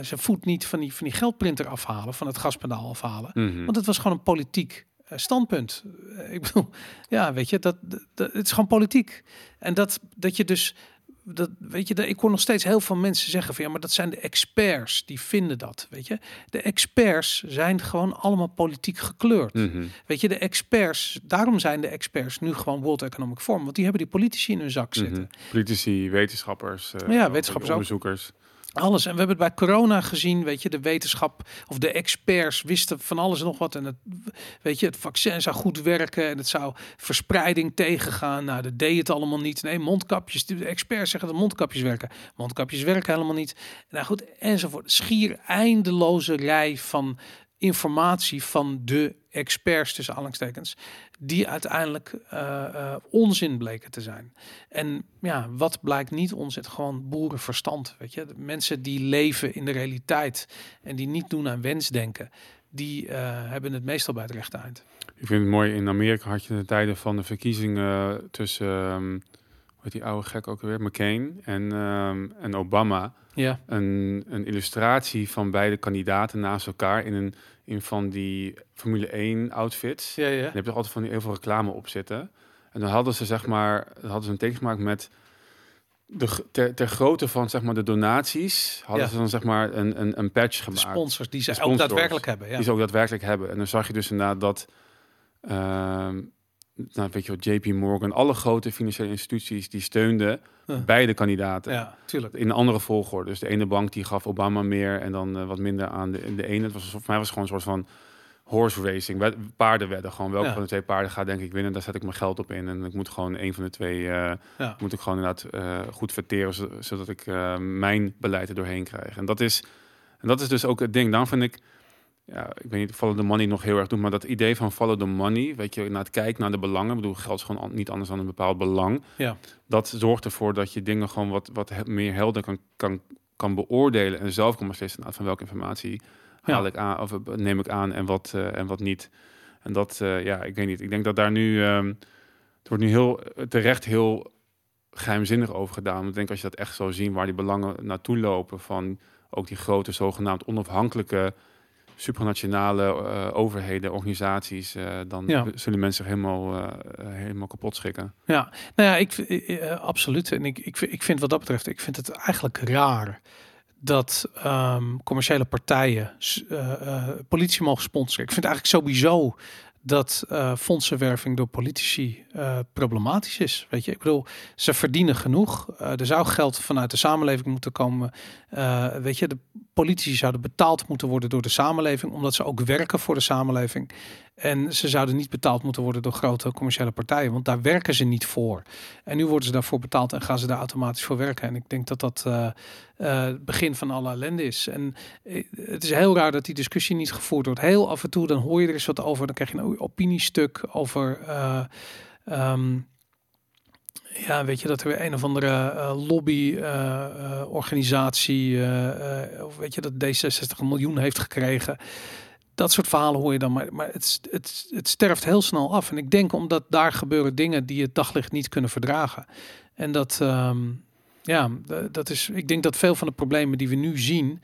zijn voet niet van die, van die geldprinter afhalen, van het gaspedaal afhalen, Mhm. want het was gewoon een politiek standpunt. Ik bedoel, ja, weet je, dat- het is gewoon politiek. En dat, dat je dus, dat, weet je, dat, ik hoor nog steeds heel veel mensen zeggen van ja, maar dat zijn de experts die vinden dat, weet je. De experts zijn gewoon allemaal politiek gekleurd. Mhm. Weet je, de experts, daarom zijn de experts nu gewoon World Economic Forum, want die hebben die politici in hun zak zitten. Mhm. Politici, wetenschappers, eh, Ja, wetenschappers ook. Alles. En we hebben het bij corona gezien, weet je, de wetenschap of de experts wisten van alles nog wat. En het, weet je, het vaccin zou goed werken en het zou verspreiding tegengaan. Nou, dat deed het allemaal niet. Nee, mondkapjes. De experts zeggen dat mondkapjes werken. Mondkapjes werken helemaal niet. Nou goed, enzovoort. Schier eindeloze rij van informatie van de experts tussen aanhalingstekens die uiteindelijk eh, eh, onzin bleken te zijn. En ja, wat blijkt niet onzin? Gewoon boerenverstand, weet je. De mensen die leven in de realiteit en die niet doen aan wensdenken, die eh, hebben het meestal bij het rechte eind. Ik vind het mooi, in Amerika had je de tijden van de verkiezingen tussen, ehm, hoe heet die oude gek ook weer, McCain en, ehm, en Obama. Ja, Een, een illustratie van beide kandidaten naast elkaar in, een, in van die Formule 1 outfits. ja, ja. En heb je altijd van die heel veel reclame op zitten. En dan hadden ze zeg maar, dan hadden ze een teken gemaakt met de, ter, ter grootte van zeg maar, de donaties hadden Ja. ze dan zeg maar een, een, een patch De gemaakt. sponsors die ze ook daadwerkelijk hebben. Ja. Die ze ook daadwerkelijk hebben. En dan zag je dus inderdaad dat, ehm, nou, weet je wel, JP Morgan, alle grote financiële instituties, die steunden beide kandidaten. ja, tuurlijk. In een andere volgorde. Dus de ene bank die gaf Obama meer en dan eh, wat minder aan de, de ene. Het was, voor mij was gewoon een soort van horse racing. Wed- Paarden werden gewoon. Welke Ja. van de twee paarden gaat denk ik winnen? Daar zet ik mijn geld op in. En ik moet gewoon een van de twee eh, Ja. moet ik gewoon inderdaad eh, goed verteren, zo- zodat ik mijn beleid er doorheen krijg. En dat is, en dat is dus ook het ding. Dan vind ik, ja, ik weet niet, of follow the money nog heel erg doet, maar dat idee van follow the money, weet je, naar het kijken naar de belangen. Ik bedoel, geld is gewoon niet anders dan een bepaald belang. Ja. Dat zorgt ervoor dat je dingen gewoon wat, wat meer helder kan, kan, kan beoordelen en zelf kan beslissen nou, van welke informatie Ja. haal ik aan of eh, neem ik aan en wat, eh, en wat niet. En dat, eh, ja, ik weet niet. Ik denk dat daar nu, ehm, het wordt nu heel terecht heel geheimzinnig over gedaan. Want Ik denk als je dat echt zou zien waar die belangen naartoe lopen van ook die grote zogenaamd onafhankelijke supranationale eh, overheden, organisaties, eh, dan Ja. zullen mensen zich helemaal, eh, helemaal kapot schikken. Ja, nou ja, ik, absoluut. En ik, ik, vind- ik vind wat dat betreft, ik vind het eigenlijk raar dat ehm, commerciële partijen politici mogen sponsoren. Ik vind eigenlijk sowieso dat eh, fondsenwerving door politici eh, problematisch is. Weet je, ik bedoel, ze verdienen genoeg. Eh, er zou geld vanuit de samenleving moeten komen. Weet je, de politici zouden betaald moeten worden door de samenleving, omdat ze ook werken voor de samenleving. En ze zouden niet betaald moeten worden door grote commerciële partijen, want daar werken ze niet voor. En nu worden ze daarvoor betaald en gaan ze daar automatisch voor werken. En ik denk dat dat eh, eh, het begin van alle ellende is. En eh, het is heel raar dat die discussie niet gevoerd wordt. Heel af en toe dan hoor je er eens wat over. Dan krijg je een opiniestuk over. eh, ehm, ja, weet je dat er weer een of andere lobbyorganisatie, of weet je dat D66 een miljoen heeft gekregen. Dat soort verhalen hoor je dan, maar, maar het, het, het sterft heel snel af. En ik denk omdat daar gebeuren dingen die het daglicht niet kunnen verdragen. En dat, ehm, ja, dat is, ik denk dat veel van de problemen die we nu zien,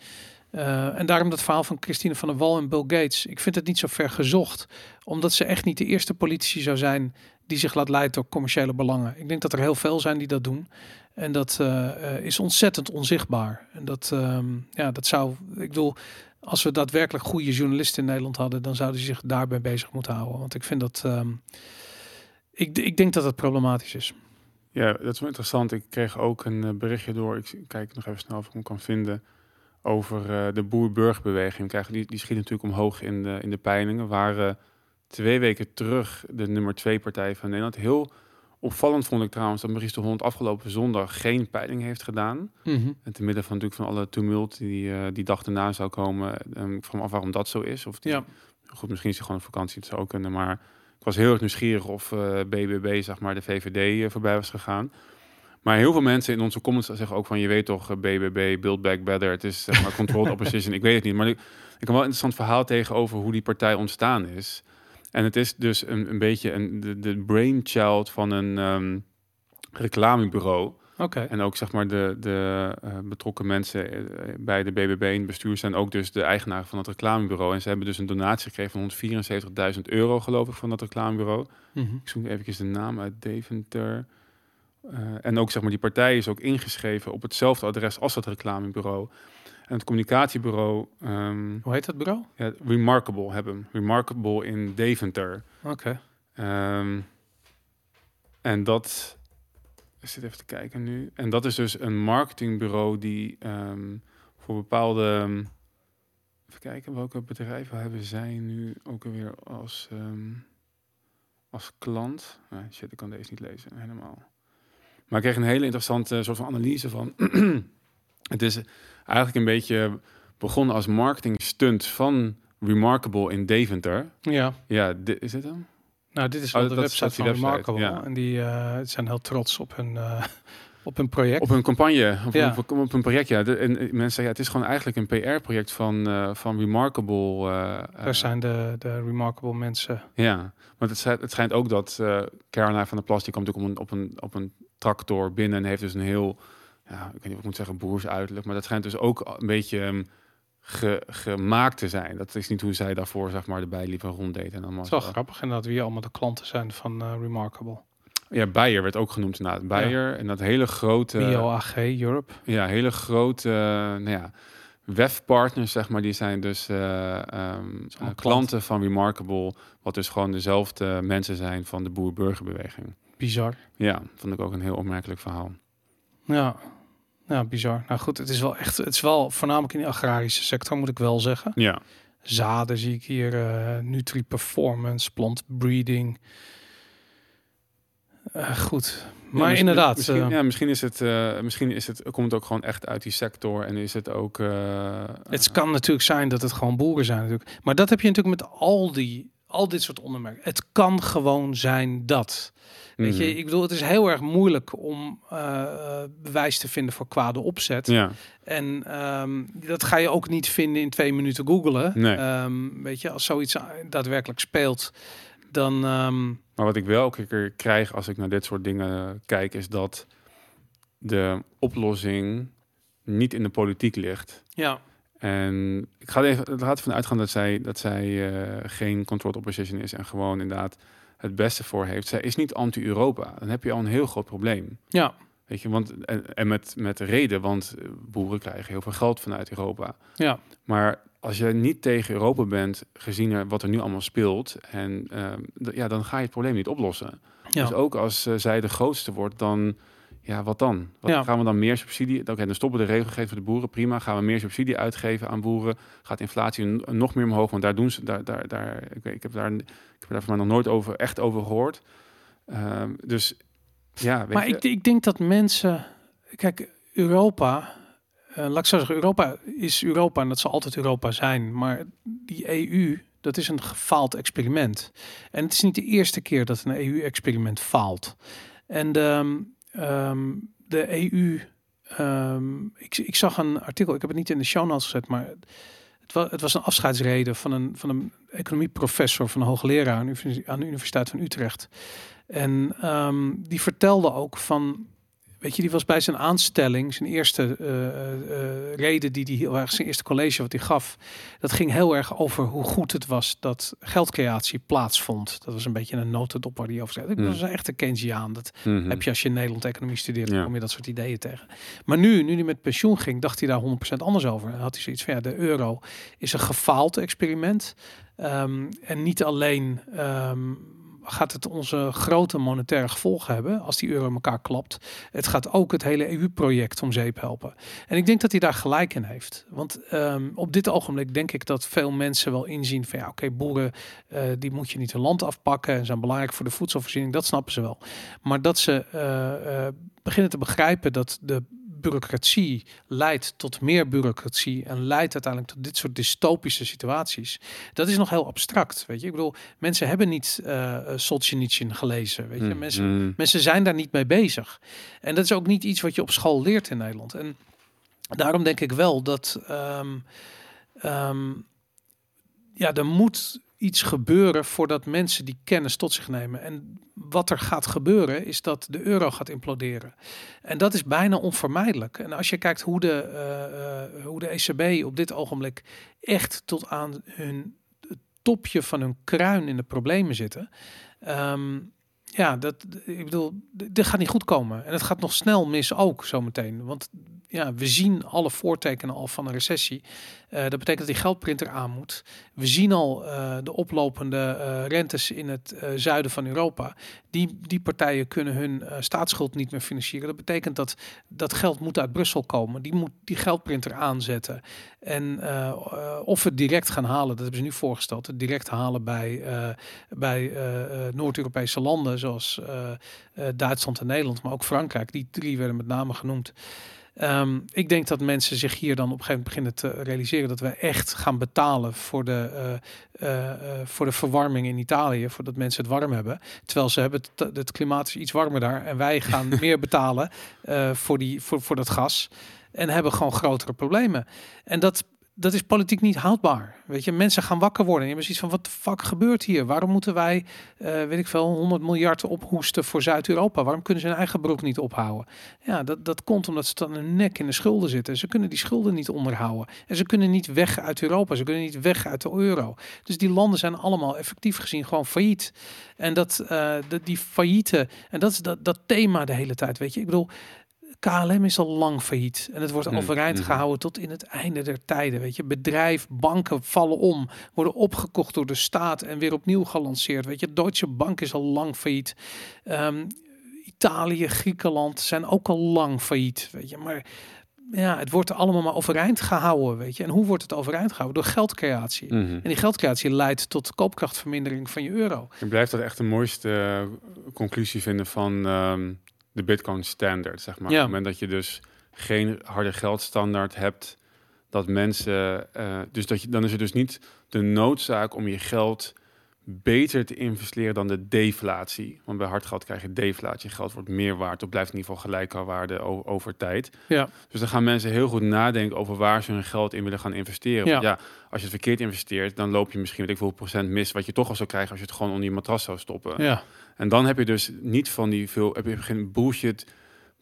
eh, en daarom dat verhaal van Christine van der Wal en Bill Gates, ik vind het niet zo ver gezocht, omdat ze echt niet de eerste politici zou zijn die zich laat leiden door commerciële belangen. Ik denk dat er heel veel zijn die dat doen. En dat eh, eh, is ontzettend onzichtbaar. En dat, ehm, ja, dat zou, ik bedoel, als we daadwerkelijk goede journalisten in Nederland hadden, dan zouden ze zich daarbij bezig moeten houden. Want ik vind dat, ehm, ik, ik denk dat het problematisch is. Ja, dat is wel interessant. Ik kreeg ook een eh, berichtje door. Ik kijk nog even snel of ik hem kan vinden. Over eh, de boer-burgerbeweging. Krijg- Die, die schiet natuurlijk omhoog in de, in de peilingen. Waren twee weken terug de nummer twee partij van Nederland. Heel opvallend vond ik trouwens dat Maurice de Hond afgelopen zondag geen peiling heeft gedaan. En te midden van natuurlijk van alle tumult die eh, die dag erna zou komen. Um, ik af waarom dat zo is. Of die, Ja. Goed, misschien is hij gewoon op vakantie. Het zou ook kunnen. Maar ik was heel erg nieuwsgierig of eh, BBB, zeg maar, de VVD eh, voorbij was gegaan. Maar heel veel mensen in onze comments zeggen ook van... je weet toch, eh, BBB, Build Back Better. Het is zeg maar controlled opposition. Ik weet het niet. Maar ik, ik heb wel een interessant verhaal tegenover hoe die partij ontstaan is. En het is dus een, een beetje een, de, de brainchild van een ehm, reclamebureau... Oké. En ook zeg maar de, de eh, betrokken mensen eh, bij de BBB in het bestuur zijn ook dus de eigenaar van het reclamebureau. En ze hebben dus een donatie gekregen van 174.000 euro geloof ik van dat reclamebureau. Mhm. Ik zoek even de naam uit Deventer. Eh, en ook zeg maar die partij is ook ingeschreven op hetzelfde adres als het reclamebureau. En het communicatiebureau ehm, Hoe heet dat bureau? ja, Remarkable hebben. Remarkable in Deventer. Oké. Ehm, en dat. Ik zit even te kijken nu. En dat is dus een marketingbureau die ehm, voor bepaalde. even kijken, welke bedrijven hebben zij nu ook alweer als, als klant? Shit, ik kan deze niet lezen helemaal. Maar ik kreeg een hele interessante soort van analyse van. het is eigenlijk een beetje begonnen als marketing stunt van Remarkable in Deventer. Ja. Ja, di- is dit hem? Nou, dit is Oh, wel de website is van website, Remarkable. ja. En die eh, zijn heel trots op hun, eh, op hun project. Op een campagne, of Ja. op, op een project, ja. De, en eh, mensen zeggen, ja, het is gewoon eigenlijk een PR-project van, van Remarkable. Daar zijn de, de Remarkable mensen. Ja, want het, schijnt- het schijnt ook dat Caroline van der Plas, die komt natuurlijk op een, op, een, op een tractor binnen en heeft dus een heel, ja, ik weet niet wat ik moet zeggen, boers uiterlijk. Maar dat schijnt dus ook een beetje ehm, ge- gemaakt te zijn. Dat is niet hoe zij daarvoor, zeg maar, erbij liep en ronddeed. En allemaal Het is wel zo. grappig inderdaad wie allemaal de klanten zijn van eh, Remarkable. Ja, Bayer werd ook genoemd inderdaad. Bayer en dat hele grote... Bio AG Europe. Ja, hele grote uh, nou ja, webpartners, zeg maar. Die zijn dus uh, um, klant. klanten van Remarkable. Wat dus gewoon dezelfde mensen zijn van de boer-burgerbeweging. Bizar. Ja, vond ik ook een heel opmerkelijk verhaal. Ja. Ja, bizar. Nou goed, het is wel echt, het is wel voornamelijk in de agrarische sector, moet ik wel zeggen. Ja. Zaden zie ik hier, uh, Nutri Performance, plant breeding. Uh, goed, maar ja, inderdaad. Misschien, uh, ja, misschien is het, uh, misschien is het, komt het ook gewoon echt uit die sector en is het ook. het kan natuurlijk zijn dat het gewoon boeren zijn, natuurlijk. Maar dat heb je natuurlijk met al die, al dit soort ondermerken. Het kan gewoon zijn dat. Weet je, ik bedoel, het is heel erg moeilijk om uh, bewijs te vinden voor kwade opzet. Ja. En um, dat ga je ook niet vinden in twee minuten googelen. Nee. Um, weet je, als zoiets daadwerkelijk speelt, dan. Um... Maar wat ik wel elke keer krijg als ik naar dit soort dingen kijk, is dat de oplossing niet in de politiek ligt. Ja. En ik ga er even laat ervan uitgaan dat zij, dat zij uh, geen controlled opposition is en gewoon inderdaad het beste voor heeft. Zij is niet anti-Europa. Dan heb je al een heel groot probleem. Ja. Weet je, want en, en met, met reden, want boeren krijgen heel veel geld vanuit Europa. Ja. Maar als je niet tegen Europa bent, gezien er wat er nu allemaal speelt, en uh, ja, dan ga je het probleem niet oplossen. Ja. Dus ook als uh, zij de grootste wordt, dan ja, wat dan? Wat, Ja. Gaan we dan meer subsidie? Oké, dan stoppen we de regelgeving voor de boeren, prima. Gaan we meer subsidie uitgeven aan boeren? Gaat inflatie nog meer omhoog? Want daar doen ze, daar, daar, daar, ik, ik heb daar, ik heb daar voor mij nog nooit over, echt over gehoord. Ehm, dus ja, weet Maar je, ik, ik denk dat mensen. Kijk, Europa. eh, laat ik zo zeggen, Europa is Europa en dat zal altijd Europa zijn. Maar die EU, dat is een gefaald experiment. En het is niet de eerste keer dat een EU-experiment faalt. En de, ehm, de EU. ehm, ik, ik zag een artikel, ik heb het niet in de show notes gezet, maar het was, het was een afscheidsreden van een, van een economieprofessor, van een hoogleraar aan, de Universiteit van Utrecht. En ehm, die vertelde ook van, weet je, die was bij zijn aanstelling, zijn eerste eh, eh, reden die die heel erg, zijn eerste college wat hij gaf, dat ging heel erg over hoe goed het was dat geldcreatie plaatsvond. Dat was een beetje een notendop waar hij over zei. Ik Hmm. was een echte Keynesiaan. Dat mhm. heb je als je in Nederland economie studeert, dan Ja. kom je dat soort ideeën tegen. Maar nu, nu hij met pensioen ging, dacht hij daar 100% anders over. Dan had hij zoiets van, ja, de euro is een gefaald experiment. Ehm, en niet alleen ehm, gaat het onze grote monetaire gevolgen hebben als die euro elkaar klapt. Het gaat ook het hele EU-project om zeep helpen. En ik denk dat hij daar gelijk in heeft. Want ehm, op dit ogenblik denk ik dat veel mensen wel inzien van ja, oké, boeren eh, die moet je niet hun land afpakken en zijn belangrijk voor de voedselvoorziening. Dat snappen ze wel. Maar dat ze eh, eh, beginnen te begrijpen dat de bureaucratie leidt tot meer bureaucratie en leidt uiteindelijk tot dit soort dystopische situaties. Dat is nog heel abstract, weet je. Ik bedoel, mensen hebben niet uh, Solzhenitsyn gelezen, weet je. Mm, Mensen, mm. mensen zijn daar niet mee bezig. En dat is ook niet iets wat je op school leert in Nederland. En daarom denk ik wel dat um, um, ja, er moet iets gebeuren voordat mensen die kennis tot zich nemen. En wat er gaat gebeuren is dat de euro gaat imploderen. En dat is bijna onvermijdelijk. En als je kijkt hoe de, uh, uh, hoe de ECB op dit ogenblik echt tot aan hun topje van hun kruin in de problemen zitten. Um, ja, dat, ik bedoel, dit gaat niet goed komen. En het gaat nog snel mis ook zometeen. Want ja, we zien alle voortekenen al van een recessie. Uh, dat betekent dat die geldprinter aan moet. We zien al uh, de oplopende uh, rentes in het zuiden van Europa. Die, die partijen kunnen hun staatsschuld niet meer financieren. Dat betekent dat dat geld moet uit Brussel komen. Die moet die geldprinter aanzetten. En of we direct gaan halen, dat hebben ze nu voorgesteld. Het direct halen bij, bij Noord-Europese landen zoals Duitsland en Nederland, maar ook Frankrijk. Die drie werden met name genoemd. Um, ik denk dat mensen zich hier dan op een gegeven moment beginnen te realiseren dat we echt gaan betalen voor de, uh, uh, uh, voor de verwarming in Italië, voordat mensen het warm hebben. Terwijl ze hebben het, het klimaat is iets warmer daar en wij gaan meer betalen voor, die, voor, voor dat gas en hebben gewoon grotere problemen. En dat, dat is politiek niet houdbaar. Weet je, mensen gaan wakker worden. En je hebt zoiets van, wat de fuck gebeurt hier? Waarom moeten wij, eh, weet ik veel, 100 miljard ophoesten voor Zuid-Europa? Waarom kunnen ze hun eigen broek niet ophouden? Ja, dat, dat komt omdat ze dan hun nek in de schulden zitten. Ze kunnen die schulden niet onderhouden. En ze kunnen niet weg uit Europa. Ze kunnen niet weg uit de euro. Dus die landen zijn allemaal effectief gezien gewoon failliet. En dat, eh, de, die failliete, en dat is dat, dat thema de hele tijd, weet je. Ik bedoel, KLM is al lang failliet en het wordt Mm, overeind mhm. gehouden tot in het einde der tijden. Weet je, bedrijf, banken vallen om, worden opgekocht door de staat en weer opnieuw gelanceerd. Weet je, Deutsche Bank is al lang failliet. Ehm, Italië, Griekenland zijn ook al lang failliet. Weet je, maar ja, het wordt allemaal maar overeind gehouden. Weet je, en hoe wordt het overeind gehouden? Door geldcreatie. Mhm. En die geldcreatie leidt tot koopkrachtvermindering van je euro. Ik blijf dat echt de mooiste eh, conclusie vinden van ehm, de Bitcoin standard, zeg maar. Ja. Op het moment dat je dus geen harde geldstandaard hebt, dat mensen, eh, dus dat je, dan is er dus niet de noodzaak om je geld beter te investeren dan de deflatie. Want bij hard geld krijg je deflatie. Geld wordt meer waard, of blijft in ieder geval gelijke waarde over tijd. Ja. Dus dan gaan mensen heel goed nadenken over waar ze hun geld in willen gaan investeren. Ja, als je het verkeerd investeert, dan loop je misschien weet ik veel procent mis, wat je toch al zou krijgen als je het gewoon onder je matras zou stoppen. Ja, En dan heb je dus niet van die veel, heb je geen bullshit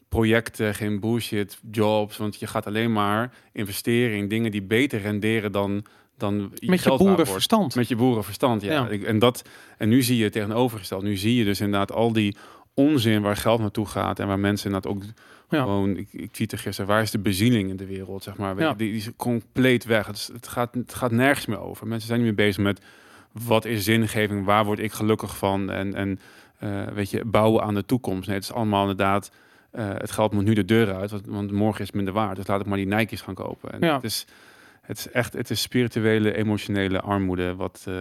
projecten, geen bullshit jobs, want je gaat alleen maar investeren in dingen die beter renderen dan dan met je wordt. boerenverstand. Met je boerenverstand, ja. Ja. En, dat, en nu zie je het tegenovergesteld. Nu zie je dus inderdaad al die onzin waar geld naartoe gaat en waar mensen inderdaad ook Ja. gewoon, ik, ik tweette gisteren, waar is de bezieling in de wereld, zeg maar. Ja. die, die is compleet weg. Het, is- het, gaat, het gaat nergens meer over. Mensen zijn niet meer bezig met wat is zingeving, waar word ik gelukkig van en, en eh, weet je, bouwen aan de toekomst. Nee, het is allemaal inderdaad, eh, het geld moet nu de deur uit, want, want morgen is het minder waard. Dus laat ik maar die Nike's gaan kopen. En Ja. het is het is echt, het is spirituele, emotionele armoede. Wat, eh,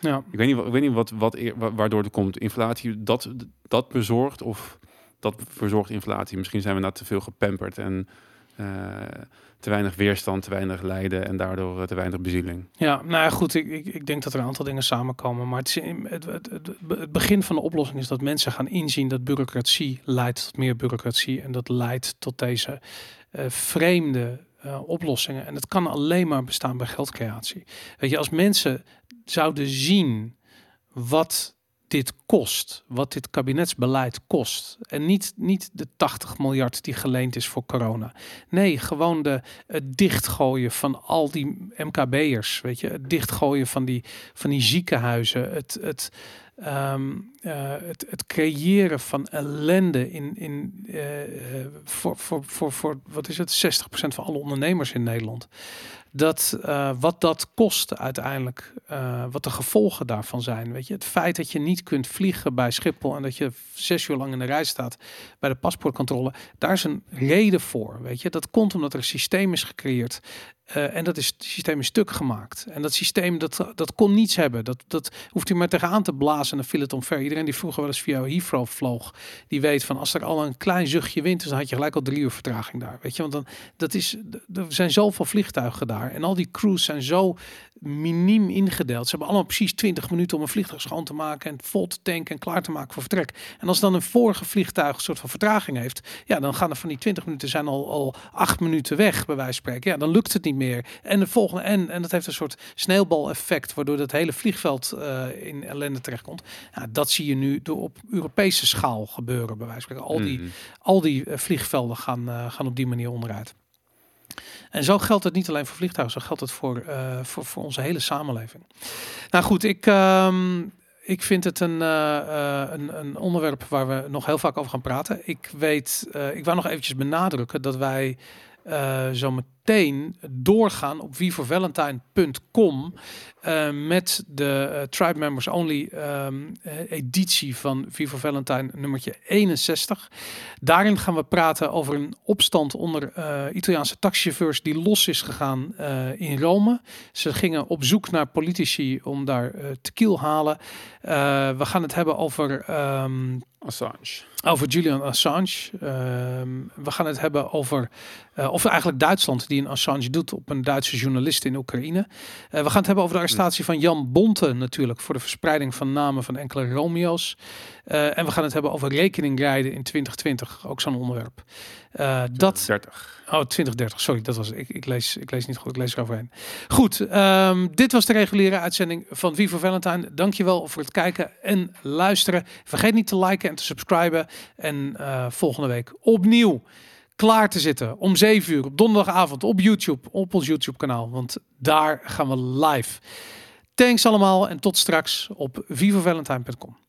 Ja. ik weet niet, wat- ik weet niet wat, wat, waardoor het komt. Inflatie, dat, dat bezorgt of dat verzorgt inflatie. Misschien zijn we nou te veel gepamperd en eh, te weinig weerstand, te weinig lijden en daardoor eh, te weinig bezieling. Ja, nou ja, goed, ik, ik, ik denk dat er een aantal dingen samenkomen. Maar het, is, het, het, het, het begin van de oplossing is dat mensen gaan inzien dat bureaucratie leidt tot meer bureaucratie. En dat leidt tot deze vreemde eh, oplossingen. En dat kan alleen maar bestaan bij geldcreatie. Weet je, als mensen zouden zien wat dit kost, wat dit kabinetsbeleid kost. En niet, niet de 80 miljard die geleend is voor corona. Nee, gewoon de, het dichtgooien van al die MKB'ers, weet je, het dichtgooien van die, van die ziekenhuizen, het, het, ehm, eh, het, het creëren van ellende in, in, eh, eh, voor, voor, voor, voor, wat is het, 60% van alle ondernemers in Nederland. Dat, wat dat kost uiteindelijk, wat de gevolgen daarvan zijn. Weet je, het feit dat je niet kunt vliegen bij Schiphol en dat je zes uur lang in de rij staat bij de paspoortcontrole, daar is een reden voor. Weet je, dat komt omdat er een systeem is gecreëerd. Eh, en dat is, het systeem is stuk gemaakt. En dat systeem, dat, dat kon niets hebben. Dat, dat hoeft u maar tegenaan te blazen en dan viel het omver. Iedereen die vroeger wel eens via Heathrow vloog, die weet van als er al een klein zuchtje wind is, dan had je gelijk al drie uur vertraging daar. Weet je, want dan, dat is, er zijn zoveel vliegtuigen daar. En al die crews zijn zo miniem ingedeeld. Ze hebben allemaal precies 20 minuten om een vliegtuig schoon te maken en vol te tanken en klaar te maken voor vertrek. En als dan een vorige vliegtuig een soort van vertraging heeft, ja, dan gaan er van die 20 minuten zijn al, al acht minuten weg, bij wijze van spreken. Ja, dan lukt het niet meer. En de volgende, en, en dat heeft een soort sneeuwbal-effect, waardoor dat hele vliegveld eh, in ellende terechtkomt. Ja, dat zie je nu door op Europese schaal gebeuren, bij wijze van spreken. Al die, Mhm. al die eh, vliegvelden gaan, eh, gaan op die manier onderuit. En zo geldt het niet alleen voor vliegtuigen, zo geldt het voor, eh, voor, voor onze hele samenleving. Nou goed, ik, ehm, ik vind het een, eh, eh, een, een onderwerp waar we nog heel vaak over gaan praten. Ik weet, ik wou nog eventjes benadrukken dat wij zo meteen doorgaan op wieforvalentine.com eh met de eh, Tribe Members Only ehm, eh, editie van Viva Valentine nummertje 61. Daarin gaan we praten over een opstand onder Italiaanse taxichauffeurs die los is gegaan in Rome. Ze gingen op zoek naar politici om daar te kiel halen. We gaan het hebben over ehm, Assange. over Julian Assange. Ehm, we gaan het hebben over, of eigenlijk Duitsland, die een Assange doet op een Duitse journalist in Oekraïne. Eh, we gaan het hebben over de arrestatie van Jan Bonte natuurlijk voor de verspreiding van namen van enkele Romeo's. Eh, en we gaan het hebben over rekeningrijden in 2020, ook zo'n onderwerp. Eh, dat 30. Oh, 2030. Sorry, dat was ik. Ik lees, ik lees niet goed. Ik lees eroverheen. Goed, ehm, dit was de reguliere uitzending van Vivo Valentine. Dankjewel voor het kijken en luisteren. Vergeet niet te liken en te subscriben. En volgende week opnieuw klaar te zitten om 7 uur op donderdagavond op YouTube, op ons YouTube kanaal. Want daar gaan we live. Thanks allemaal en tot straks op vivovalentine.com.